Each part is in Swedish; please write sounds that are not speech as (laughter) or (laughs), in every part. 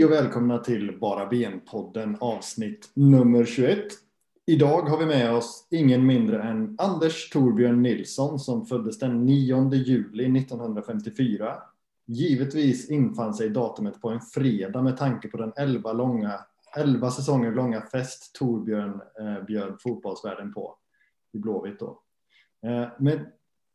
Hej och välkomna till Bara Ben-podden avsnitt nummer 21. Idag har vi med oss ingen mindre än Anders Torbjörn Nilsson som föddes den 9 juli 1954. Givetvis infann sig datumet på en fredag med tanke på den 11, långa, 11 säsonger långa fest Torbjörn eh, bjöd fotbollsvärlden på i Blåvitt då. Eh, med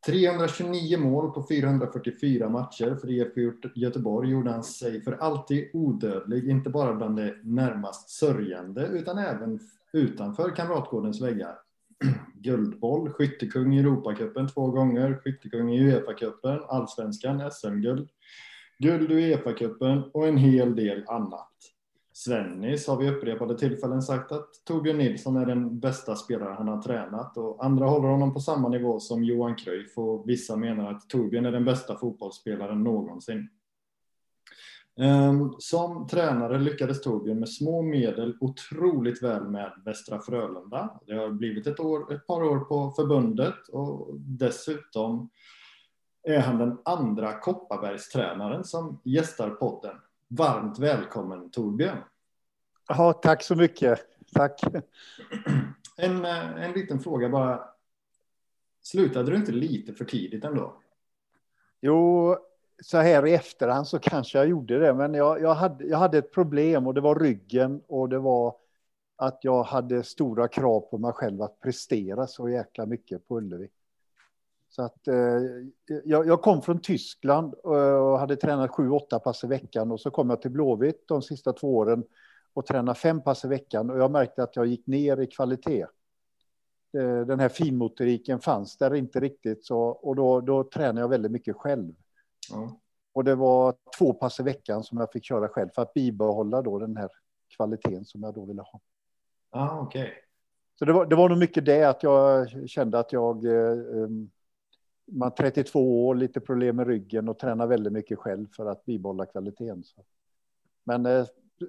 329 mål på 444 matcher för IFK Göteborg gjorde han sig för alltid odödlig, inte bara bland de närmast sörjande utan även utanför Kamratgårdens väggar. (clears throat) Guldboll, skyttekung i Europacupen två gånger, skyttekung i Uefa-cupen, allsvenskan, SM-guld, guld i Uefa-cupen och en hel del annat. Svennis har vid upprepade tillfällen sagt att Torbjörn Nilsson är den bästa spelare han har tränat och andra håller honom på samma nivå som Johan Cruyff och vissa menar att Torbjörn är den bästa fotbollsspelaren någonsin. Ehm, som tränare lyckades Torbjörn med små medel otroligt väl med Västra Frölunda. Det har blivit ett, år, ett par år på förbundet och dessutom är han den andra Kopparbergstränaren som gästar podden. Varmt välkommen Torbjörn. Ja, tack så mycket. Tack. En, en liten fråga bara. Slutade du inte lite för tidigt ändå? Jo, så här i efterhand så kanske jag gjorde det, men jag, jag, hade, jag hade ett problem och det var ryggen och det var att jag hade stora krav på mig själv att prestera så jäkla mycket på Ullevi. Så att, eh, jag, jag, kom från Tyskland och hade tränat sju, åtta pass i veckan och så kom jag till Blåvitt de sista två åren och tränade fem pass i veckan och jag märkte att jag gick ner i kvalitet. Eh, den här finmotoriken fanns där inte riktigt så och då, då tränade jag väldigt mycket själv. Mm. Och det var två pass i veckan som jag fick köra själv för att bibehålla då den här kvaliteten som jag då ville ha. Ah, okay. Så det var, det var nog mycket det att jag kände att jag eh, um, man 32 år, lite problem med ryggen och tränar väldigt mycket själv för att bibehålla kvaliteten. Men eh,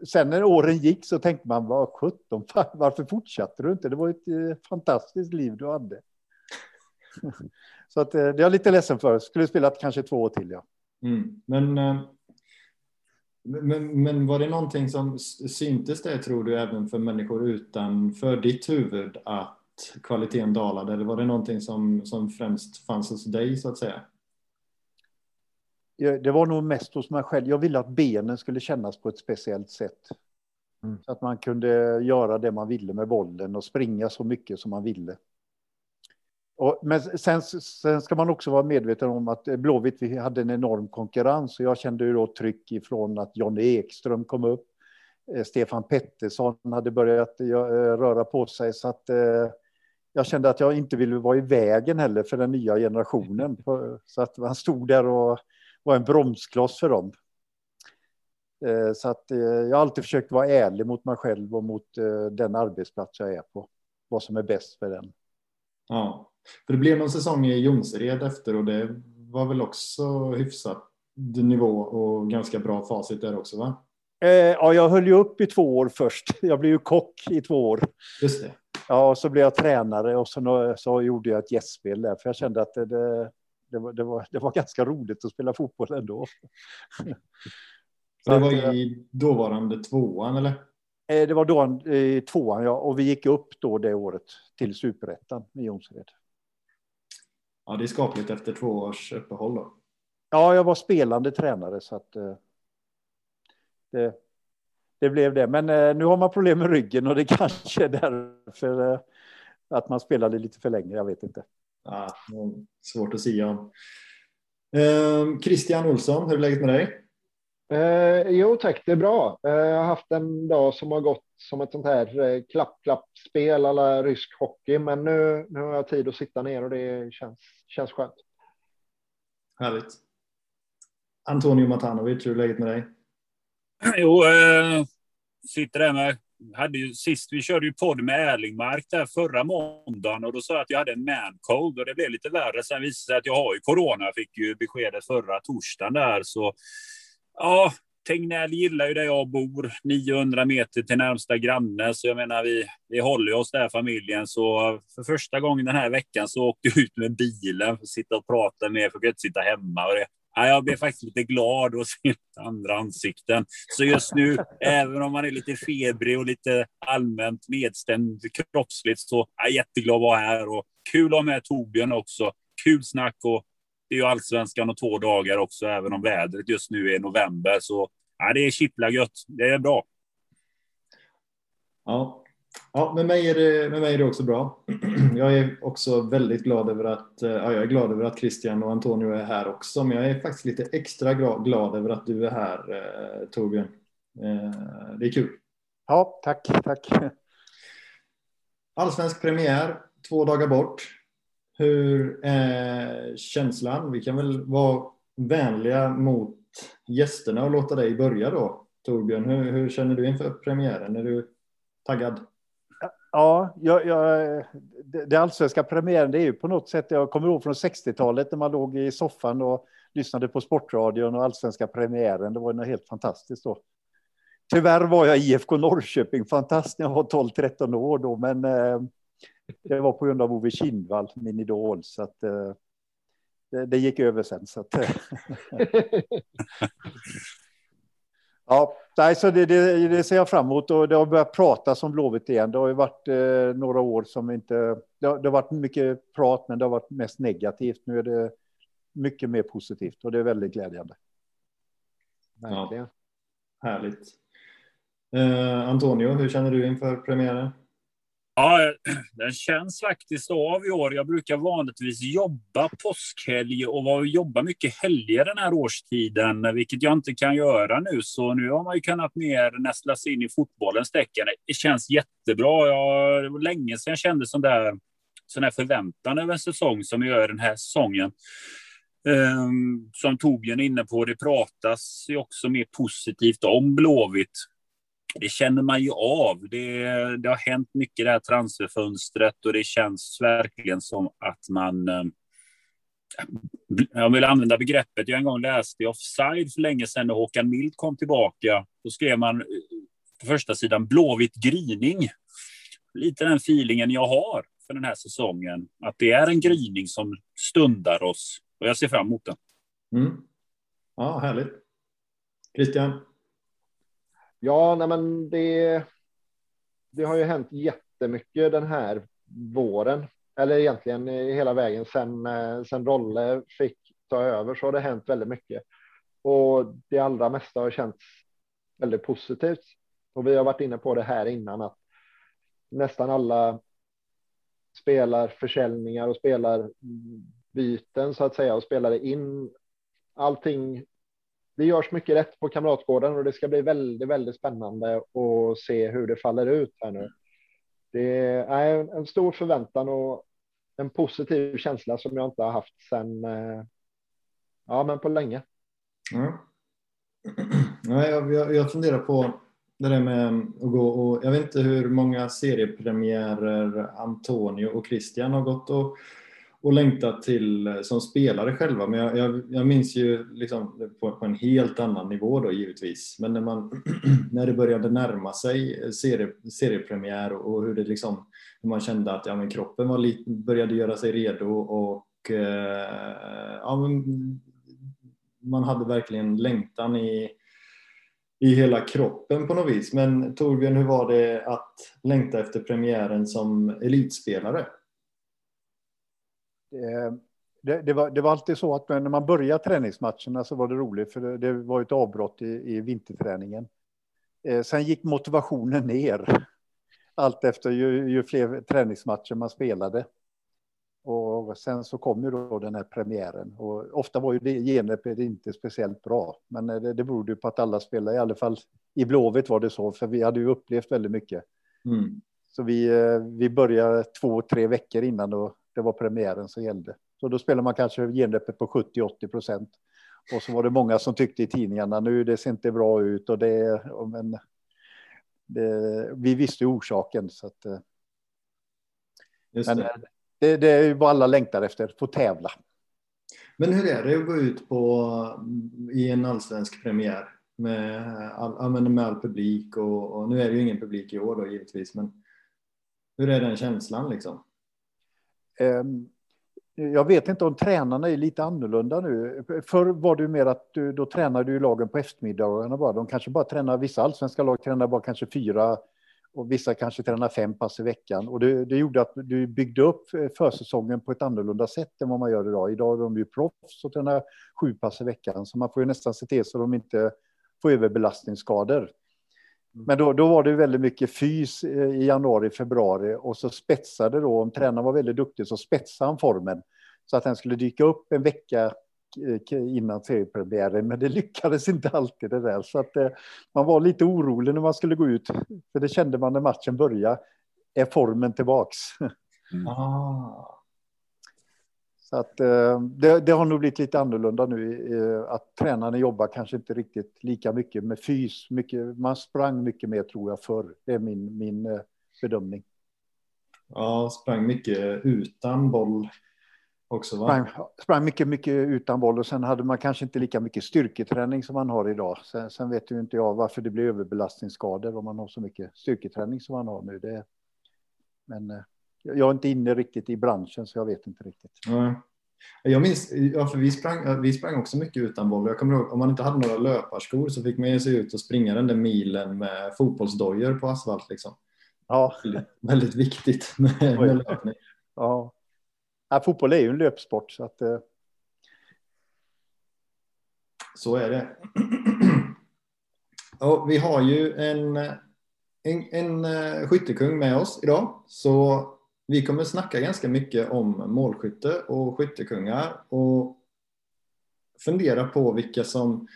sen när åren gick så tänkte man, vad sjutton, (laughs) varför fortsatte du inte? Det var ett eh, fantastiskt liv du hade. (laughs) så att, eh, det är jag lite ledsen för. Skulle spelat kanske två år till, ja. Mm. Men, eh, men, men var det någonting som syntes det, tror du, även för människor utanför ditt huvud, att kvaliteten dalade? Eller var det någonting som, som främst fanns hos dig så att säga? Det var nog mest hos mig själv. Jag ville att benen skulle kännas på ett speciellt sätt. Mm. Så att man kunde göra det man ville med bollen och springa så mycket som man ville. Och, men sen, sen ska man också vara medveten om att Blåvitt vi hade en enorm konkurrens och jag kände ju då tryck ifrån att Johnny Ekström kom upp. Eh, Stefan Pettersson hade börjat eh, röra på sig så att eh, jag kände att jag inte ville vara i vägen heller för den nya generationen. Så att man stod där och var en bromskloss för dem. Eh, så att eh, jag har alltid försökt vara ärlig mot mig själv och mot eh, den arbetsplats jag är på. Vad som är bäst för den. Ja, för det blev någon säsong i Jonsered efter och det var väl också hyfsat nivå och ganska bra facit där också va? Ja, jag höll ju upp i två år först. (laughs) Jag blev ju kock i två år. Just det. Ja, och så blev jag tränare och så, så gjorde jag ett gästspel där, för jag kände att det, det, det, var, det, var, det var ganska roligt att spela fotboll ändå. (laughs) det var i dåvarande tvåan, eller? Eh, det var då i tvåan, ja. Och vi gick upp då det året till superettan med Jonsered. Ja, det är skapligt efter två års uppehåll då. Ja, jag var spelande tränare så att eh, det, det blev det. Men eh, nu har man problem med ryggen och det (laughs) kanske är därför eh, att man spelade lite för länge. Jag vet inte. Ja, svårt att säga om. Eh, Christian Olsson, hur är läget med dig? Eh, jo tack, det är bra. Eh, jag har haft en dag som har gått som ett sånt här eh, klapp-klapp-spel alla rysk hockey, men nu, nu har jag tid att sitta ner och det känns, känns skönt. Härligt. Antonio Matanovic, hur är läget med dig? (clears throat) Jo, eh, sitter där med... Hade ju, sist vi körde ju podd med Erlingmark där förra måndagen och då sa jag att jag hade en mancold och det blev lite värre. Sen visade det sig att jag har ju corona. Jag fick ju beskedet förra torsdagen där så ja, Tegnell gillar ju där jag bor, 900 meter till närmsta granne, så jag menar vi, vi håller oss där familjen. Så för första gången den här veckan så åkte jag ut med bilen för att sitta och prata med, för att inte sitta hemma. Och det, ja, jag blev faktiskt lite glad att (laughs) se andra ansikten. Så just nu, även om man är lite febrig och lite allmänt nedstämd kroppsligt, så är jag jätteglad att vara här. Och kul att ha med Torbjörn också. Kul snack och det är ju allsvenskan och två dagar också, även om vädret just nu är november. Så ja, det är kittla gött. Det är bra. Ja, Ja, med mig, är det, med mig är det också bra. (clears throat) Jag är också väldigt glad över att, eh, ja, jag är glad över att Christian och Antonio är här också, men jag är faktiskt lite extra glad över att du är här, eh, Torbjörn. Eh, det är kul. Ja, tack, tack. Allsvensk premiär, två dagar bort. Hur är känslan? Vi kan väl vara vänliga mot gästerna och låta dig börja då, Torbjörn. Hur, hur känner du inför premiären? Är du taggad? Ja, jag, jag, det allsvenska premiären, det är ju på något sätt, jag kommer ihåg från 60-talet när man låg i soffan och lyssnade på Sportradion och allsvenska premiären. Det var något helt fantastiskt då. Tyvärr var jag IFK Norrköping fantast när jag var 12-13 år då, men eh, det var på grund av Ove Kindvall, min idol, så att eh, det, det, gick över sen. Så att, eh. (laughs) Ja, nej, så det, det, det, ser jag fram emot och det har börjat pratas om Blåvitt igen. Det har ju varit eh, några år som inte... Det har, det har, varit mycket prat, men det har varit mest negativt. Nu är det mycket mer positivt och det är väldigt glädjande. Ja, härligt. Eh, Antonio, hur känner du inför premiären? Ja, den känns faktiskt av i år. Jag brukar vanligtvis jobba påskhelg och jobba mycket helger den här årstiden, vilket jag inte kan göra nu. Så nu har man ju kunnat mer nästla sig in i fotbollens tecken. Det känns jättebra. Jag, det var länge sedan jag kände sån där, sån där förväntan över en säsong som jag gör den här säsongen. Um, som Torbjörn är inne på, det pratas ju också mer positivt om Blåvitt det känner man ju av. Det, det har hänt mycket i det här transferfönstret och det känns verkligen som att man eh, jag vill använda begreppet jag en gång läste i Offside för länge sedan när Håkan Mild kom tillbaka. Då skrev man eh, på första sidan blåvitt gryning. Lite den feelingen jag har för den här säsongen. Att det är en gryning som stundar oss och jag ser fram emot den. Mm. Ja, härligt. Christian? Ja, nej men det, det har ju hänt jättemycket den här våren, eller egentligen hela vägen sen, eh, sen Rolle fick ta över så har det hänt väldigt mycket. Och det allra mesta har känts väldigt positivt. Och vi har varit inne på det här innan att nästan alla spelar försäljningar och spelar byten så att säga och spelade in allting det görs mycket rätt på Kamratgården och det ska bli väldigt, väldigt spännande att se hur det faller ut här nu. Det är en stor förväntan och en positiv känsla som jag inte har haft sedan, eh, ja, men på länge. Mm. Ja, (clears throat) jag, jag, jag funderar på det där med att gå och jag vet inte hur många seriepremiärer Antonio och Christian har gått och och längtat till eh, som spelare själva. Men jag, jag, jag minns ju liksom på, på, en helt annan nivå då givetvis. Men när, man, (clears throat) när det började närma sig eh, serie, seriepremiär och hur det liksom, hur man kände att ja, men kroppen var lite, började göra sig redo och eh, ja, men man hade verkligen längtan i, i hela kroppen på något vis. Men Torbjörn, hur var det att längta efter premiären som elitspelare? Eh, det, det, var, det, var, alltid så att när man började träningsmatcherna så var det roligt för det, det var ett avbrott i, i vinterträningen. Eh, sen gick motivationen ner allt efter ju, ju, fler träningsmatcher man spelade. Och sen så kom ju då den här premiären och ofta var ju det genrepet inte speciellt bra. Men det, det berodde på att alla spelade, i alla fall i Blåvitt var det så, för vi hade ju upplevt väldigt mycket. Mm. Så vi, eh, vi började två, tre veckor innan och det var premiären som gällde. Så då spelar man kanske genrepet på 70-80 procent. Och så var det många som tyckte i tidningarna nu det ser inte bra ut och det, men det, vi visste orsaken så att. Eh, Just men det. Eh, det, det är ju vad alla längtar efter, få tävla. Men hur är det att gå ut på i en allsvensk premiär med all, med all publik och, och, nu är det ju ingen publik i år då givetvis, men hur är den känslan liksom? Ehm, jag vet inte om tränarna är lite annorlunda nu. Förr var det mer att du, då tränade du lagen på eftermiddagarna bara. De kanske bara tränar, vissa allsvenska lag tränar bara kanske fyra och vissa kanske tränar fem pass i veckan. Och det, det gjorde att du byggde upp eh, försäsongen på ett annorlunda sätt än vad man gör idag. Idag är de ju proffs och tränar sju pass i veckan, så man får ju nästan se till så de inte får överbelastningsskador. Mm. Men då, då var det väldigt mycket fys i januari, februari och så spetsade då, om tränaren var väldigt duktig så spetsade han formen så att den skulle dyka upp en vecka innan seriepremiären, men det lyckades inte alltid det där. Så att eh, man var lite orolig när man skulle gå ut, för det kände man när matchen började. Är formen tillbaks? (laughs) Mm. Ah. Så att eh, det, det, har nog blivit lite annorlunda nu, att tränarna jobbar kanske inte riktigt lika mycket med fys. Mycket, man sprang mycket mer tror jag förr. Det är min, min eh, bedömning. Ja, sprang mycket utan boll också. Va? Sprang, sprang mycket, mycket utan boll och sen hade man kanske inte lika mycket styrketräning som man har idag. Sen, sen vet ju inte jag varför det blir överbelastningsskador om man har så mycket styrketräning som man har nu. Det, men eh, jag är inte inne riktigt i branschen så jag vet inte riktigt. Mm. Jag minns, ja, för vi sprang, vi sprang också mycket utan boll. Jag kommer ihåg, om man inte hade några löparskor så fick man ge sig ut och springa den där milen med fotbollsdojor på asfalt. Liksom. Ja. Väldigt, väldigt viktigt (laughs) med, med löpning. Ja. Ja, fotboll är ju en löpsport. Så, att, eh... så är det. (clears throat) Och vi har ju en, en, en eh, skyttekung med oss idag. Så vi kommer snacka ganska mycket om målskytte och skyttekungar och fundera på vilka som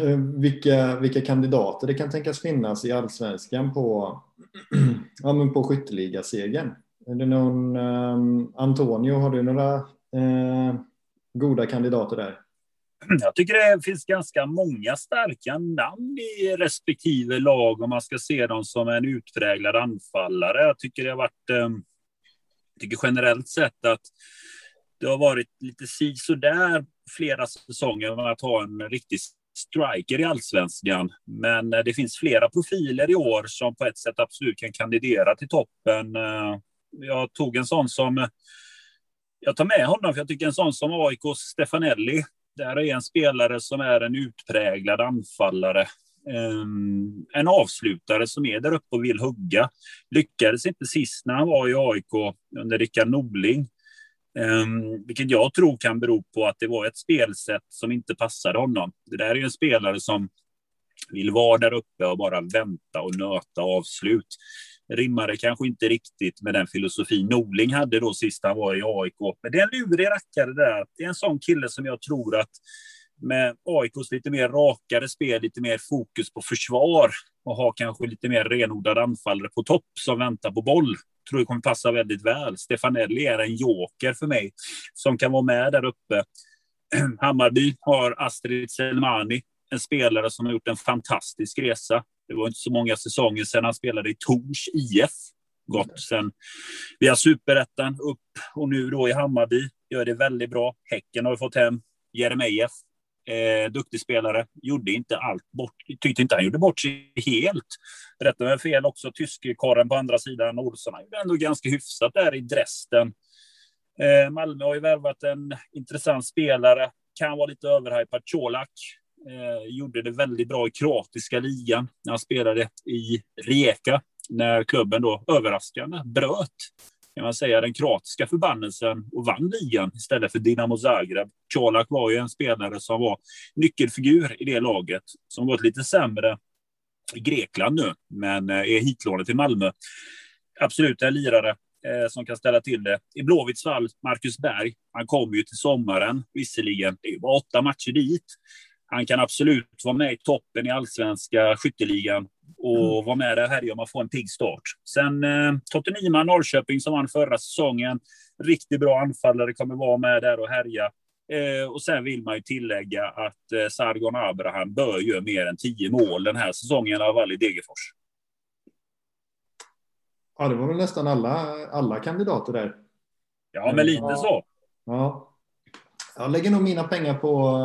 eh, vilka, vilka kandidater det kan tänkas finnas i allsvenskan på, (clears throat) ja, men på skytteligasegern. Är det någon, um, Antonio, har du några uh, goda kandidater där? (clears throat) Jag tycker det finns ganska många starka namn i respektive lag om man ska se dem som en utpräglad anfallare. Jag tycker det har varit, ehm, Jag tycker generellt sett att det har varit lite sisådär flera säsonger med att ha en riktig striker i allsvenskan. Men eh, det finns flera profiler i år som på ett sätt absolut kan kandidera till toppen eh, jag tog en sån som... Jag tar med honom, för jag tycker en sån som AIKs Stefanelli, där är en spelare som är en utpräglad anfallare. Ehm, en avslutare som är där uppe och vill hugga. Lyckades inte sist när han var i AIK under Rickard Norling. Um, vilket jag tror kan bero på att det var ett spelsätt som inte passade honom. Det där är ju en spelare som vill vara där uppe och bara vänta och nöta avslut rimmade kanske inte riktigt med den filosofi Norling hade då sist han var i AIK. Men det är en lurig rackare där. Det är en sån kille som jag tror att med AIKs lite mer rakare spel, lite mer fokus på försvar och ha kanske lite mer renodlade anfallare på topp som väntar på boll. Tror det kommer passa väldigt väl. Stefanelli är en joker för mig som kan vara med där uppe. (clears throat) Hammarby har Astrid Selmani, en spelare som har gjort en fantastisk resa. Det var inte så många säsonger sedan han spelade i Tors IF. Gått sen via superettan upp och nu då i Hammarby. Gör det väldigt bra. Häcken har fått hem Jeremejeff. Eh, duktig spelare. Gjorde inte allt bort. Tyckte inte han gjorde bort sig helt. Rätta mig fel också. Tyskekorren på andra sidan. Olsson han gjorde ändå ganska hyfsat där i Dresden. Eh, Malmö har ju värvat en intressant spelare. Kan vara lite överhypad. Colak Eh, gjorde det väldigt bra i kroatiska ligan när han spelade i Rijeka. När klubben då överraskande bröt kan man säga, den kroatiska förbannelsen och vann ligan istället för Dinamo Zagreb. Colak var ju en spelare som var nyckelfigur i det laget, som gått lite sämre i Grekland nu, men eh, är hitlånad till Malmö. Absolut en lirare eh, som kan ställa till det. I Blåvitts fall, Marcus Berg, han kommer ju till sommaren, visserligen. Det är bara åtta matcher dit, han kan absolut vara med i toppen i allsvenska skytteligan och mm. vara med där här om man får en pigg start. Sen eh, Totte Nyman, Norrköping, som vann förra säsongen. Riktigt bra anfallare kommer vara med där och härja. Eh, och sen vill man ju tillägga att eh, Sargon Abraham bör göra mer än tio mål den här säsongen av all i Degerfors. Ja, det var väl nästan alla, alla kandidater där. Ja, men lite så. Ja. Jag lägger nog mina pengar på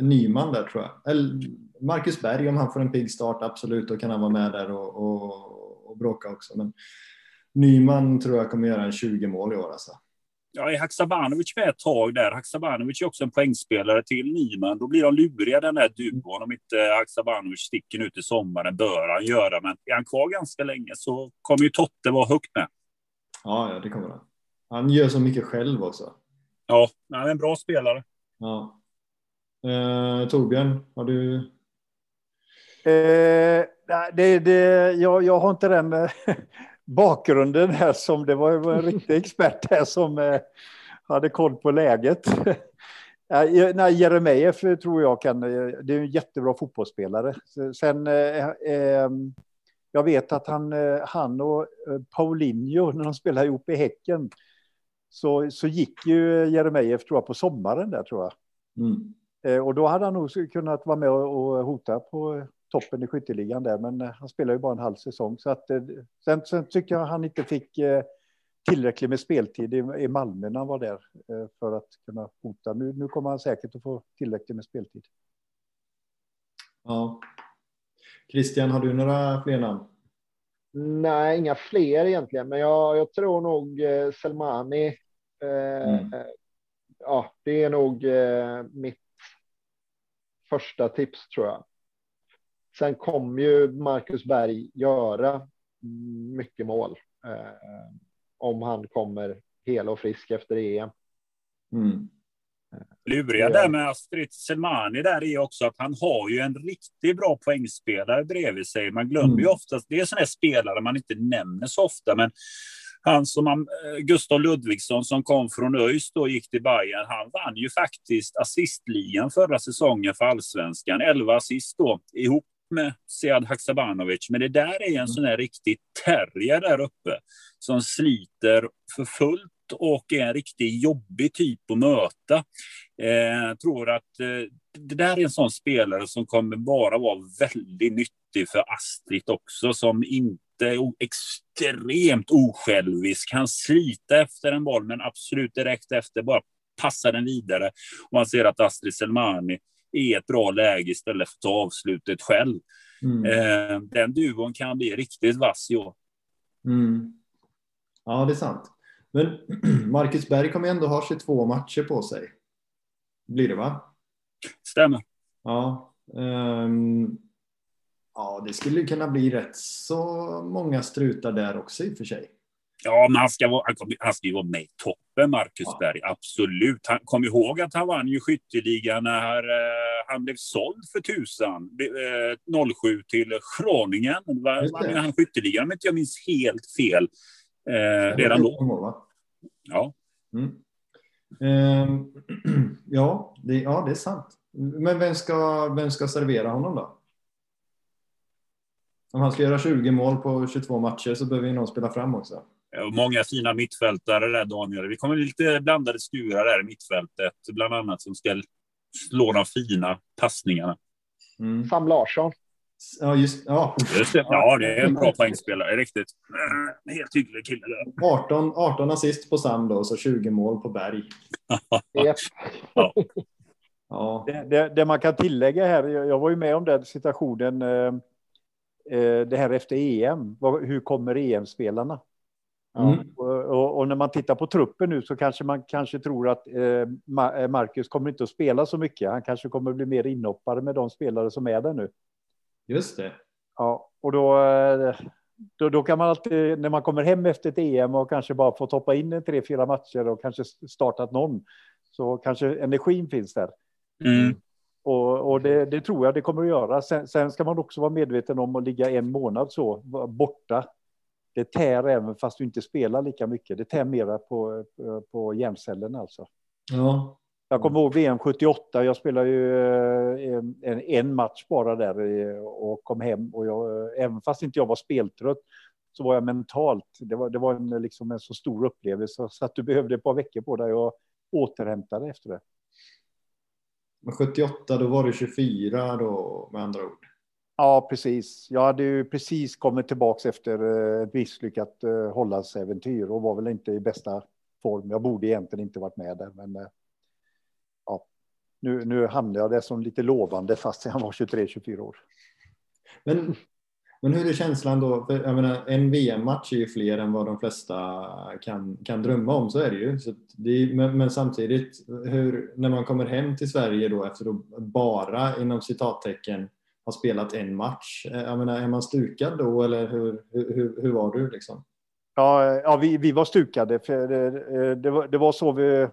Nyman där tror jag. Eller Marcus Berg om han får en pigg start, absolut, då kan han vara med där och, och, och bråka också. Men Nyman tror jag kommer göra en 20 mål i år alltså. Ja, är Haksabanovic med ett tag där? Haksabanovic är också en poängspelare till Nyman. Då blir de luriga den där duon. Om inte Haksabanovic sticker nu till sommaren bör han göra. Men är han kvar ganska länge så kommer ju Totte vara högt med. Ja, ja, det kommer han. Han gör så mycket själv också. Ja, han är en bra spelare. Ja. Eh, Torbjörn, har du? Eh, det, det, jag, jag har inte den eh, (laughs) bakgrunden här som det var en riktig expert här som eh, hade koll på läget. (laughs) Nej, Jeremejeff tror jag kan, eh, det är en jättebra fotbollsspelare. Sen, eh, eh, jag vet att han, eh, han och Paulinho, (laughs) när de spelade ihop i Häcken, så, så gick ju Jeremejeff tror jag på sommaren där tror jag. Mm. Eh, och då hade han nog kunnat vara med och, hota på toppen i skytteligan där, men eh, han spelar ju bara en halv säsong. Så att, eh, sen, sen tycker jag han inte fick tillräckligt med speltid i, Malmö när han var där för att kunna hota. Nu, nu kommer han säkert att få tillräckligt med speltid. Ja. Christian, har du några fler namn? Nej, inga fler egentligen, men jag, jag tror nog eh, Selmani. Eh, mm. Ja, det är nog eh, mitt första tips tror jag. Sen kommer ju Marcus Berg göra mycket mål eh, om han kommer hel och frisk efter EM. Mm. Luriga där med Astrid Selmani där är också att han har ju en riktigt bra poängspelare bredvid sig. Man glömmer mm. ju oftast, det är sådana spelare man inte nämner så ofta, men han som eh, Gustav Ludvigsson som kom från ÖIS då gick till Bayern. Han vann ju faktiskt assistligan förra säsongen för allsvenskan. 11 assist då ihop med Sead Haksabanovic. Men det där är en mm. sån här riktig terrier där uppe som sliter för fullt och är en riktigt jobbig typ att möta. Jag eh, tror att eh, det där är en sån spelare som kommer bara vara väldigt nyttig för Astrid också, som inte extremt osjälvisk. Han slita efter en boll, men absolut direkt efter bara passa den vidare. Och man ser att Astrid Selmani är ett bra läge istället för att ta avslutet själv. Mm. Eh, den duon kan bli riktigt vass i år. Mm. Ja, det är sant. Men (clears throat) Marcus Berg kommer ändå ha 22 matcher på sig. Blir det va? Stämmer. Ja. Um, ja, det skulle kunna bli rätt så många strutar där också i och för sig. Ja, men han ska, vara, han, kommer, han ska ju vara med i toppen, Marcus ja. Berg. Absolut. Han, kom ihåg att han vann ju skytteligan när uh, han blev såld för tusan. Uh, 07 till Schroningen. Vann han skytteligan om inte jag minns helt fel. Uh, redan då. Ja. Mm. Uh, (clears throat) ja, det, ja, det är sant. Men vem ska, vem ska servera honom då? Om han ska göra 20 mål på 22 matcher så behöver ju någon spela fram också. Många fina mittfältare där, Daniel. Vi kommer lite blandade skurar där i mittfältet, bland annat som ska slå de fina passningarna. Mm. Sam Larsson. Ja, just, ja. Just det. Ja, det är en bra poängspelare. Riktigt. Helt hygglig kille. Där. 18, 18 assist på Sam då, så 20 mål på Berg. (laughs) ja. ja. Det, det, det, man kan tillägga här, jag var ju med om den situationen, eh det här efter EM. Hur kommer EM-spelarna? Mm. Och, och, när man tittar på truppen nu så kanske man kanske tror att eh, eh, Marcus kommer inte att spela så mycket. Han kanske kommer att bli mer inhoppare med de spelare som är där nu. Just det. Ja, och då, eh, då, då, kan man alltid när man kommer hem efter ett EM och kanske bara få hoppa in i tre, fyra matcher och kanske startat någon så kanske energin finns där. Mm. Och, och det, det, tror jag det kommer att göra. Sen, sen, ska man också vara medveten om att ligga en månad så borta det tär även fast du inte spelar lika mycket. Det tär mera på, på hjärncellerna alltså. Ja. Jag kommer ihåg VM 78. Jag spelade ju eh, en, en match bara där och kom hem och jag, även fast inte jag var speltrött så var jag mentalt. Det var, det var en, liksom en så stor upplevelse så att du behövde ett par veckor på dig och återhämta dig efter det. Men 78, då var du 24 då med andra ord? Ja, precis. Jag hade ju precis kommit tillbaka efter eh, ett misslyckat eh, Hollandsäventyr och var väl inte i bästa form. Jag borde egentligen inte varit med där, men eh, ja, nu, nu hamnade jag där som lite lovande fast jag var 23-24 år. Men men hur är känslan då? För jag menar, en VM-match är ju fler än vad de flesta kan, kan drömma om, så är det ju. Så det är, men, men, samtidigt, hur, när man kommer hem till Sverige då efter att bara inom citattecken ha spelat en match, eh, jag menar, är man stukad då eller hur, hur, hur var du liksom? Ja, eh, ja vi, vi var stukade. För det, eh, det, var, det var så vi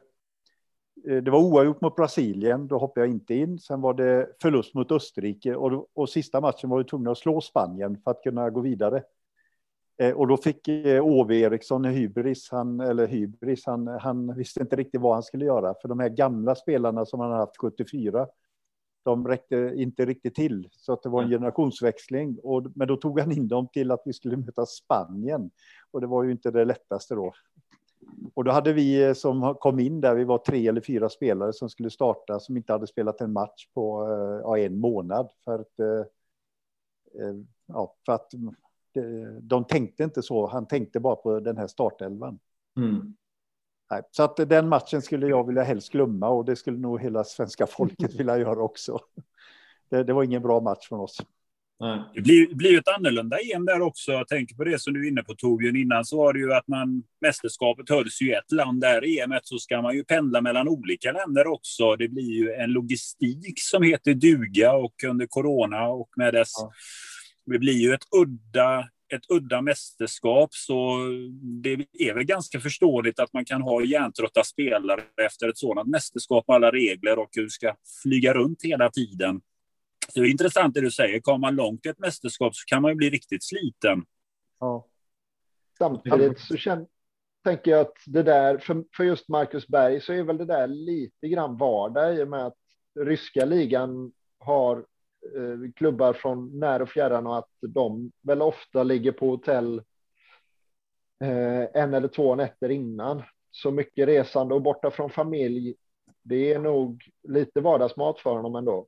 det var oavgjort mot Brasilien, då hoppade jag inte in. Sen var det förlust mot Österrike och, och sista matchen var vi tvungna att slå Spanien för att kunna gå vidare. Eh, och då fick eh, Ove Eriksson hybris, han, eller hybris, han, han visste inte riktigt vad han skulle göra. För de här gamla spelarna som han haft 74, de räckte inte riktigt till. Så att det var en generationsväxling. Och, men då tog han in dem till att vi skulle möta Spanien. Och det var ju inte det lättaste då. Och då hade vi eh, som kom in där, vi var tre eller fyra spelare som skulle starta som inte hade spelat en match på eh, ja, en månad. För att, eh, ja, för att de tänkte inte så, han tänkte bara på den här startelvan. Mm. Nej, så att den matchen skulle jag vilja helst glömma och det skulle nog hela svenska (laughs) folket vilja göra också. Det, det var ingen bra match från oss. Det blir, blir ett annorlunda EM där också. Jag tänker på det som du är inne på Torbjörn. Innan så var det ju att man mästerskapet hölls i ett land. Där i EM så ska man ju pendla mellan olika länder också. Det blir ju en logistik som heter duga och under corona och med dess. Ja. Det blir ju ett udda ett udda mästerskap så det är väl ganska förståeligt att man kan ha hjärntrötta spelare efter ett sådant mästerskap, alla regler och hur du ska flyga runt hela tiden. Det är intressant det du säger. Kommer man långt i ett mästerskap så kan man ju bli riktigt sliten. Ja. Samtidigt så känner, tänker jag att det där, för, för just Marcus Berg så är väl det där lite grann vardag i och med att ryska ligan har eh, klubbar från när och fjärran och att de väl ofta ligger på hotell eh, en eller två nätter innan. Så mycket resande och borta från familj. Det är nog lite vardagsmat för honom ändå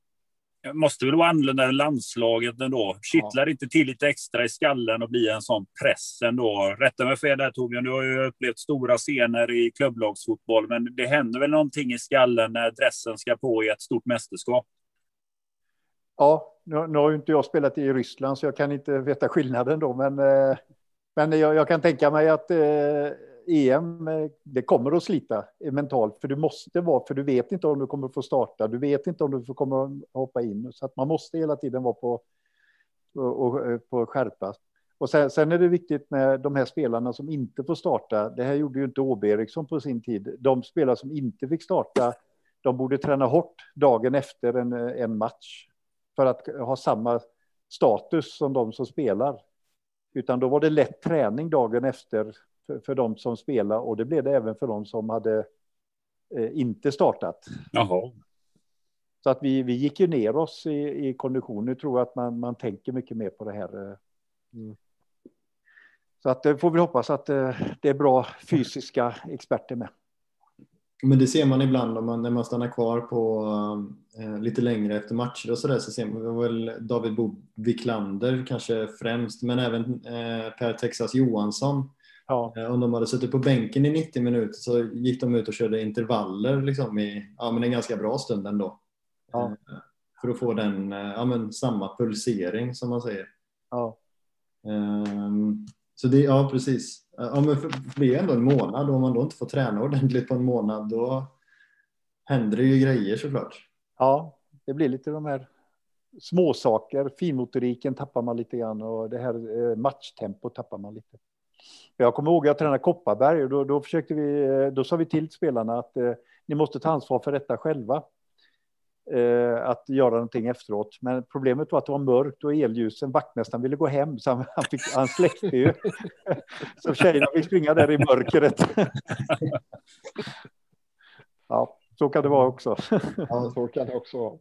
måste väl vara annorlunda än landslaget ändå. Kittlar ja. inte till lite extra i skallen och blir en sån press ändå. Rätta mig fel där Torbjörn, du har ju upplevt stora scener i klubblagsfotboll, men det händer väl någonting i skallen när dressen ska på i ett stort mästerskap? Ja, nu, nu har ju inte jag spelat i Ryssland så jag kan inte veta skillnaden då, men, eh, men jag, jag kan tänka mig att eh, EM, eh, det kommer att slita eh, mentalt, för du måste vara, för du vet inte om du kommer att få starta, du vet inte om du kommer att hoppa in, så att man måste hela tiden vara på, och, eh, på skärpa. Och sen, sen, är det viktigt med de här spelarna som inte får starta. Det här gjorde ju inte Åbe Eriksson på sin tid. De spelare som inte fick starta, de borde träna hårt dagen efter en, en match för att ha samma status som de som spelar. Utan då var det lätt träning dagen efter för, för de som spelar och det blev det även för de som hade eh, inte startat. Jaha. Så att vi, vi gick ju ner oss i, i kondition. Nu tror jag att man, man tänker mycket mer på det här. Eh. Mm. Så att det eh, får vi hoppas att eh, det är bra fysiska experter med. Men det ser man ibland om man, när man stannar kvar på eh, lite längre efter matcher och så där så ser man väl David Bo Wiklander kanske främst men även eh, Per Texas Johansson Ja. Eh, om de hade suttit på bänken i 90 minuter så gick de ut och körde intervaller liksom i ja, men en ganska bra stund ändå. Ja. Eh, för att få den, eh, ja, men samma pulsering som man säger. Ja. Um, så det, ja precis. Ja, men för, det blir ändå en månad och om man då inte får träna ordentligt på en månad då händer det ju grejer såklart. Ja, det blir lite de här småsaker. Finmotoriken tappar man lite grann och det här matchtempo tappar man lite. Jag kommer ihåg att jag tränade Kopparberg och då, då, försökte vi, då sa vi till spelarna att eh, ni måste ta ansvar för detta själva. Eh, att göra någonting efteråt. Men problemet var att det var mörkt och elljusen. Vaktmästaren ville gå hem så han, han, fick, han släckte ju. (laughs) så tjejerna fick springa där i mörkret. (laughs) ja, så kan det vara också. (laughs) ja, så kan det också vara.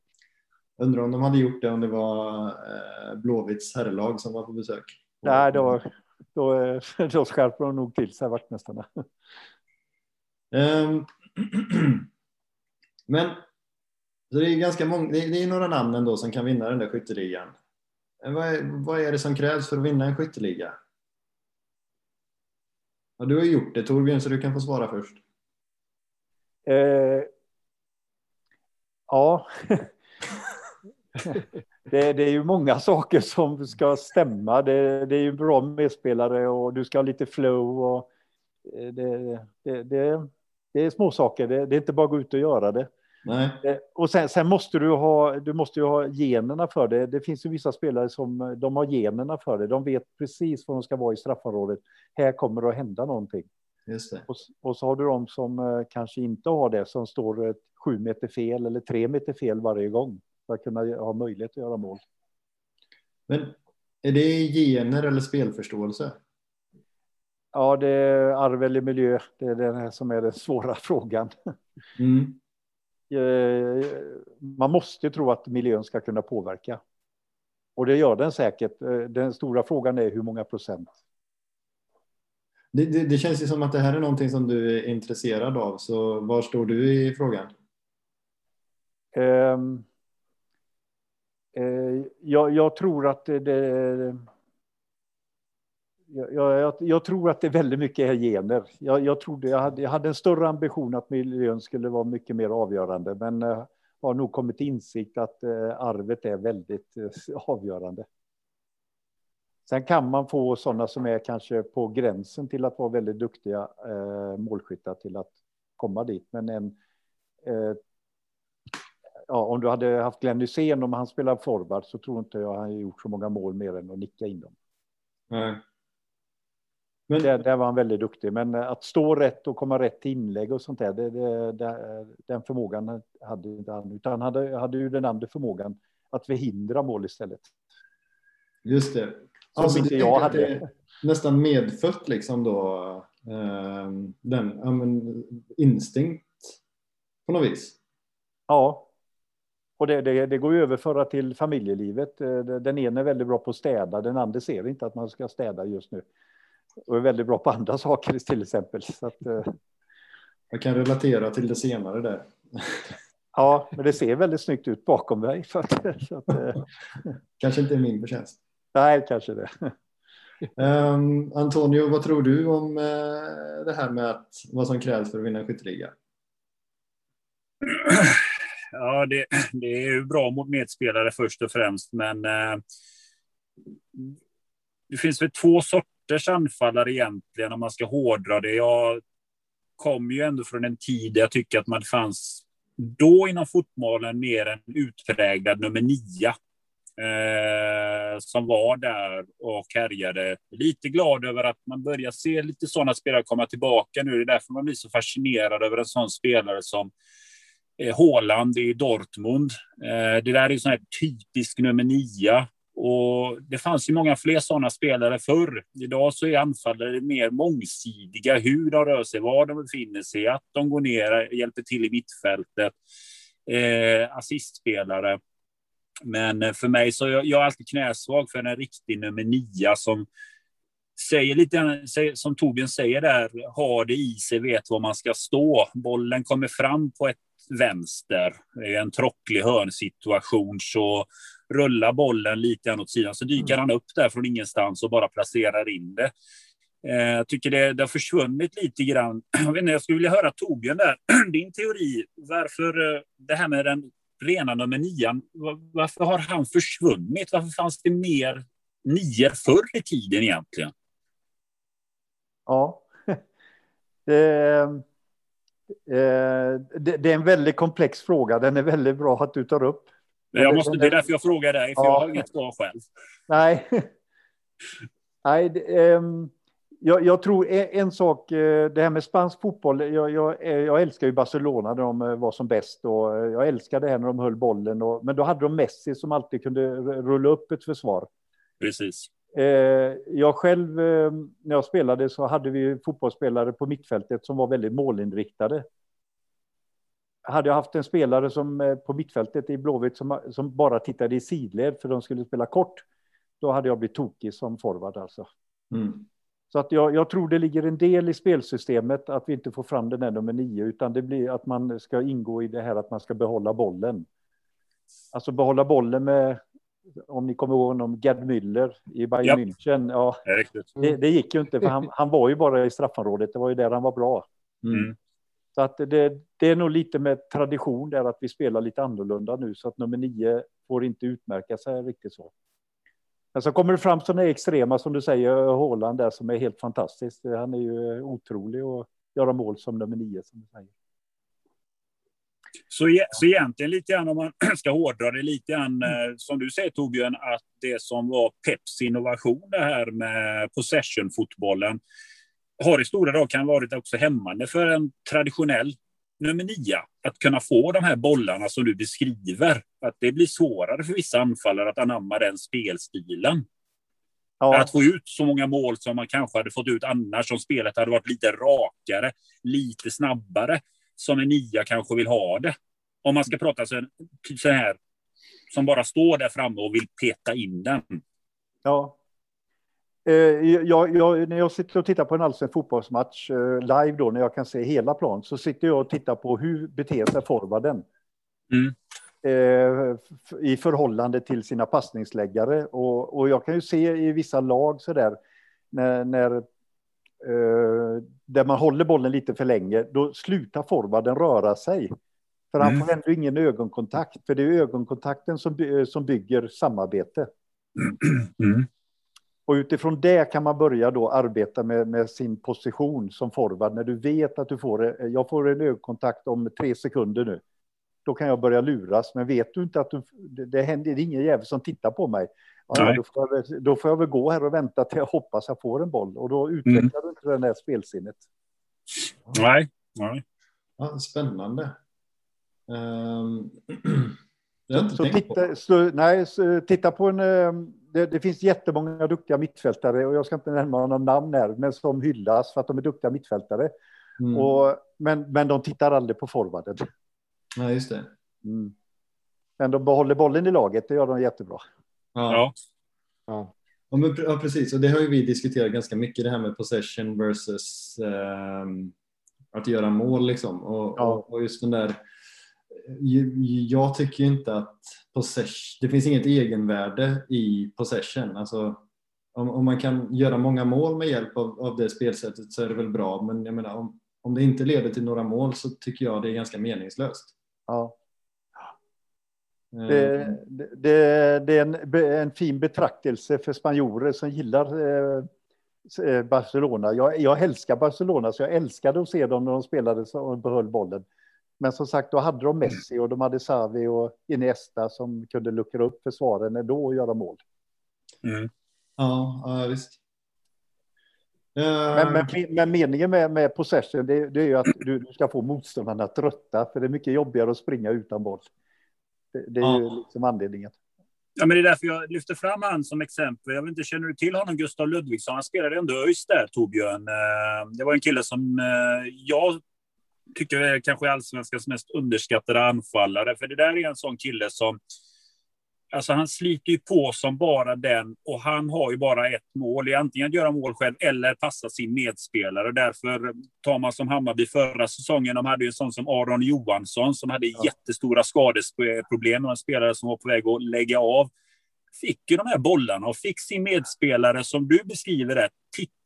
Undrar om de hade gjort det om det var eh, Blåvitts herrlag som var på besök. Nej, det var då, eh, (laughs) då skärper de nog till sig, vaktmästarna. Um, (clears throat) men så det är ganska många, det är, några namn ändå som kan vinna den där skytteligan. Vad är, vad är det som krävs för att vinna en skytteliga? Ja, du har gjort det Torbjörn, så du kan få svara först. Eh, ja. (laughs) (laughs) det, det, är ju många saker som ska stämma. Det, det är ju bra medspelare och du ska ha lite flow. Och det, det, det, det är små saker. Det, är inte bara att gå ut och göra det. Nej. Eh, och sen, sen, måste du ha, du måste ju ha generna för det. Det finns ju vissa spelare som de har generna för det. De vet precis var de ska vara i straffområdet. Här kommer det att hända någonting. Just det. Och, och så har du de som eh, kanske inte har det, som står sju meter fel eller tre meter fel varje gång för att kunna ha möjlighet att göra mål. Men är det gener eller spelförståelse? Ja, det är arv eller miljö. Det är det som är den svåra (laughs) frågan. Mm. Eh, man måste tro att miljön ska kunna påverka. Och det gör den säkert. Eh, den stora frågan är hur många procent. Det, det, det, känns ju som att det här är någonting som du är intresserad av. Så var står du i frågan? Um, uh, Eh, jag, jag, tror att det... jag, jag, jag, tror att det väldigt mycket är gener. Jag, jag, trodde, jag, hade, jag hade en större ambition att miljön skulle vara mycket mer avgörande, men eh, har nog kommit till insikt att eh, arvet är väldigt avgörande. Sen kan man få sådana som är kanske på gränsen till att vara väldigt duktiga målskyttar till att komma dit. Men en, ja, om du hade haft Glenn Hysén, om han spelar forward, så tror inte jag han gjort så många mål mer än att nicka in dem. Nej. Men... Där, där var han väldigt duktig, men att stå rätt och komma rätt till inlägg och sånt där, det, det, det, den förmågan hade inte han, utan han hade, hade ju den andra förmågan att förhindra mål istället. Just det. Som alltså, inte jag hade. Nästan medfött liksom då, eh, den ja, men, instinkt på något vis. Ja. Och det, det, det går ju överföra till familjelivet. Eh, den ena är väldigt bra på att städa, den andra ser inte att man ska städa just nu. Och är väldigt bra på andra (laughs) saker till exempel. Så att, eh, Jag kan relatera till det senare där. Ja, men det ser väldigt snyggt ut bakom dig. Så att, (laughs) så att, eh, (laughs) Kanske inte är min förtjänst. Nej, kanske det. Um, Antonio, vad tror du om uh, det här med att, vad som krävs för att vinna en skytteliga? (clears throat) Ja, det, det, är ju bra mot medspelare först och främst, men eh, det finns väl två sorters anfallare egentligen om man ska hårdra det. Jag kommer ju ändå från en tid där jag tycker att man fanns då inom fotbollen mer en utpräglad nummer nio eh, som var där och härjade. Lite glad över att man börjar se lite sådana spelare komma tillbaka nu. Det är därför man blir så fascinerad över en sån spelare som Eh, Håland i Dortmund. Eh, det där är sån här typisk nummer nio. Och det fanns ju många fler sådana spelare förr. Idag så är anfallare mer mångsidiga, hur de rör sig, var de befinner sig, att de går ner, hjälper till i mittfältet. Eh, assistspelare. Men eh, för mig så jag, jag är alltid knäsvag för en riktig nummer nio som säger lite som Torbjörn säger där, har det i sig, vet var man ska stå. Bollen kommer fram på ett vänster, i en trocklig hörnsituation så rullar bollen lite grann åt sidan, så dyker mm. han upp där från ingenstans och bara placerar in det. Eh, jag tycker det, det har försvunnit lite grann. (clears throat) Jag, inte, jag skulle vilja höra Torbjörn där, (clears throat) din teori, varför eh, det här med den rena nummer nian, varför har han försvunnit? Varför fanns det mer nior förr i tiden egentligen? Ja, (laughs) det, eh, det, det är en väldigt komplex fråga. Den är väldigt bra att du tar upp. Jag måste, det är därför jag frågar dig, för ja. jag har inget svar själv. Nej, (laughs) Nej det, um, jag, jag, tror en, en, sak, eh, det här med spansk fotboll, jag, jag, eh, jag älskar ju Barcelona när de var som bäst och jag älskar det här när de höll bollen. Och, men då hade de Messi som alltid kunde rulla upp ett försvar. Precis. Jag själv, när jag spelade så hade vi fotbollsspelare på mittfältet som var väldigt målinriktade. Hade jag haft en spelare som på mittfältet i Blåvitt som, som bara tittade i sidled för de skulle spela kort, då hade jag blivit tokig som forward alltså. Mm. Så att jag, jag, tror det ligger en del i spelsystemet att vi inte får fram den här nummer nio, utan det blir att man ska ingå i det här att man ska behålla bollen. Alltså behålla bollen med, om ni kommer ihåg honom, Gerd Müller i Bayern. München. Ja, det, det, gick ju inte, för han, han, var ju bara i straffområdet, det var ju där han var bra. Mm. Så att det, det, är nog lite med tradition där att vi spelar lite annorlunda nu, så att nummer nio får inte utmärka sig riktigt så. Men så kommer det fram sådana extrema som du säger, Håland där som är helt fantastiskt. Han är ju otrolig att göra mål som nummer nio som du säger. Så, så egentligen lite grann om man (clears throat) ska hårdra det lite grann mm. som du säger Torbjörn, att det som var Peps innovation det här med possession-fotbollen har i stora drag kan varit också hämmande för en traditionell nummer nio. Att kunna få de här bollarna som du beskriver. Att det blir svårare för vissa anfallare att anamma den spelstilen. Ja. Att få ut så många mål som man kanske hade fått ut annars om spelet hade varit lite rakare, lite snabbare som en nia kanske vill ha det. Om man ska prata så, så här, som bara står där framme och vill peta in den. Ja. Eh, jag, jag, när jag sitter och tittar på en allsvensk fotbollsmatch eh, live då, när jag kan se hela plan, så sitter jag och tittar på hur beter sig forwarden. Mm. Eh, I förhållande till sina passningsläggare. Och, och jag kan ju se i vissa lag så där, när, när där man håller bollen lite för länge, då slutar forwarden röra sig. För han mm. får ändå ingen ögonkontakt, för det är ögonkontakten som, som bygger samarbete. (clears throat) Mm. Och utifrån det kan man börja då arbeta med, med, sin position som forward. När du vet att du får, jag får en ögonkontakt om tre sekunder nu. Då kan jag börja luras, men vet du inte att du, det, det händer, det är ingen jävel som tittar på mig. Ja, då, får jag, då får jag väl gå här och vänta till jag hoppas jag får en boll. Och då utvecklar mm. du inte det där spelsinnet. Nej. Nej. Ja, spännande. (clears throat) Um, så, titta, så, nej, så, titta på en... Ehm, det, det, finns jättemånga duktiga mittfältare och jag ska inte nämna några namn här, men som hyllas för att de är duktiga mittfältare. Mm. Och, men, men de tittar aldrig på forwarden. Ja, just det. Mm. Men de behåller bollen i laget, det gör de jättebra. Ja. Ja. Ja, men, ja, precis. Och det har ju vi diskuterat ganska mycket, det här med possession versus eh, att göra mål. Liksom. Och, ja. och, och, just den där... Jag tycker inte att possession... Det finns inget egenvärde i possession. Alltså, om, om man kan göra många mål med hjälp av, av det spelsättet så är det väl bra. Men jag menar, om, om det inte leder till några mål så tycker jag det är ganska meningslöst. Ja. Det, mm. det, det, är en, en, fin betraktelse för spanjorer som gillar eh, eh, Barcelona. Jag, jag älskar Barcelona, så jag älskade att se dem när de spelade och behöll bollen. Men som sagt, då hade de Messi och de hade Savi och Iniesta som kunde luckra upp försvaren ändå och göra mål. Mm. Ja, ja, visst. Men, men, men, meningen med, med possession det, det är ju att du, du ska få motståndarna trötta, för det är mycket jobbigare att springa utan boll. Det, det är ja. ju liksom anledningen. Ja, men det är därför jag lyfter fram han som exempel. Jag vet inte, känner du till honom, Gustav Ludvigsson? Han spelade ändå ÖIS där, Torbjörn. Eh, det var en kille som eh, jag tycker är kanske allsvenskans mest underskattade anfallare. För det där är en sån kille som Alltså han sliter ju på som bara den och han har ju bara ett mål. Antingen att göra mål själv eller passa sin medspelare. Därför tar man som Hammarby förra säsongen. De hade ju en sån som Aron Johansson som hade ja. jättestora skadeproblem. En spelare som var på väg att lägga av. Fick ju de här bollarna och fick sin medspelare som du beskriver det.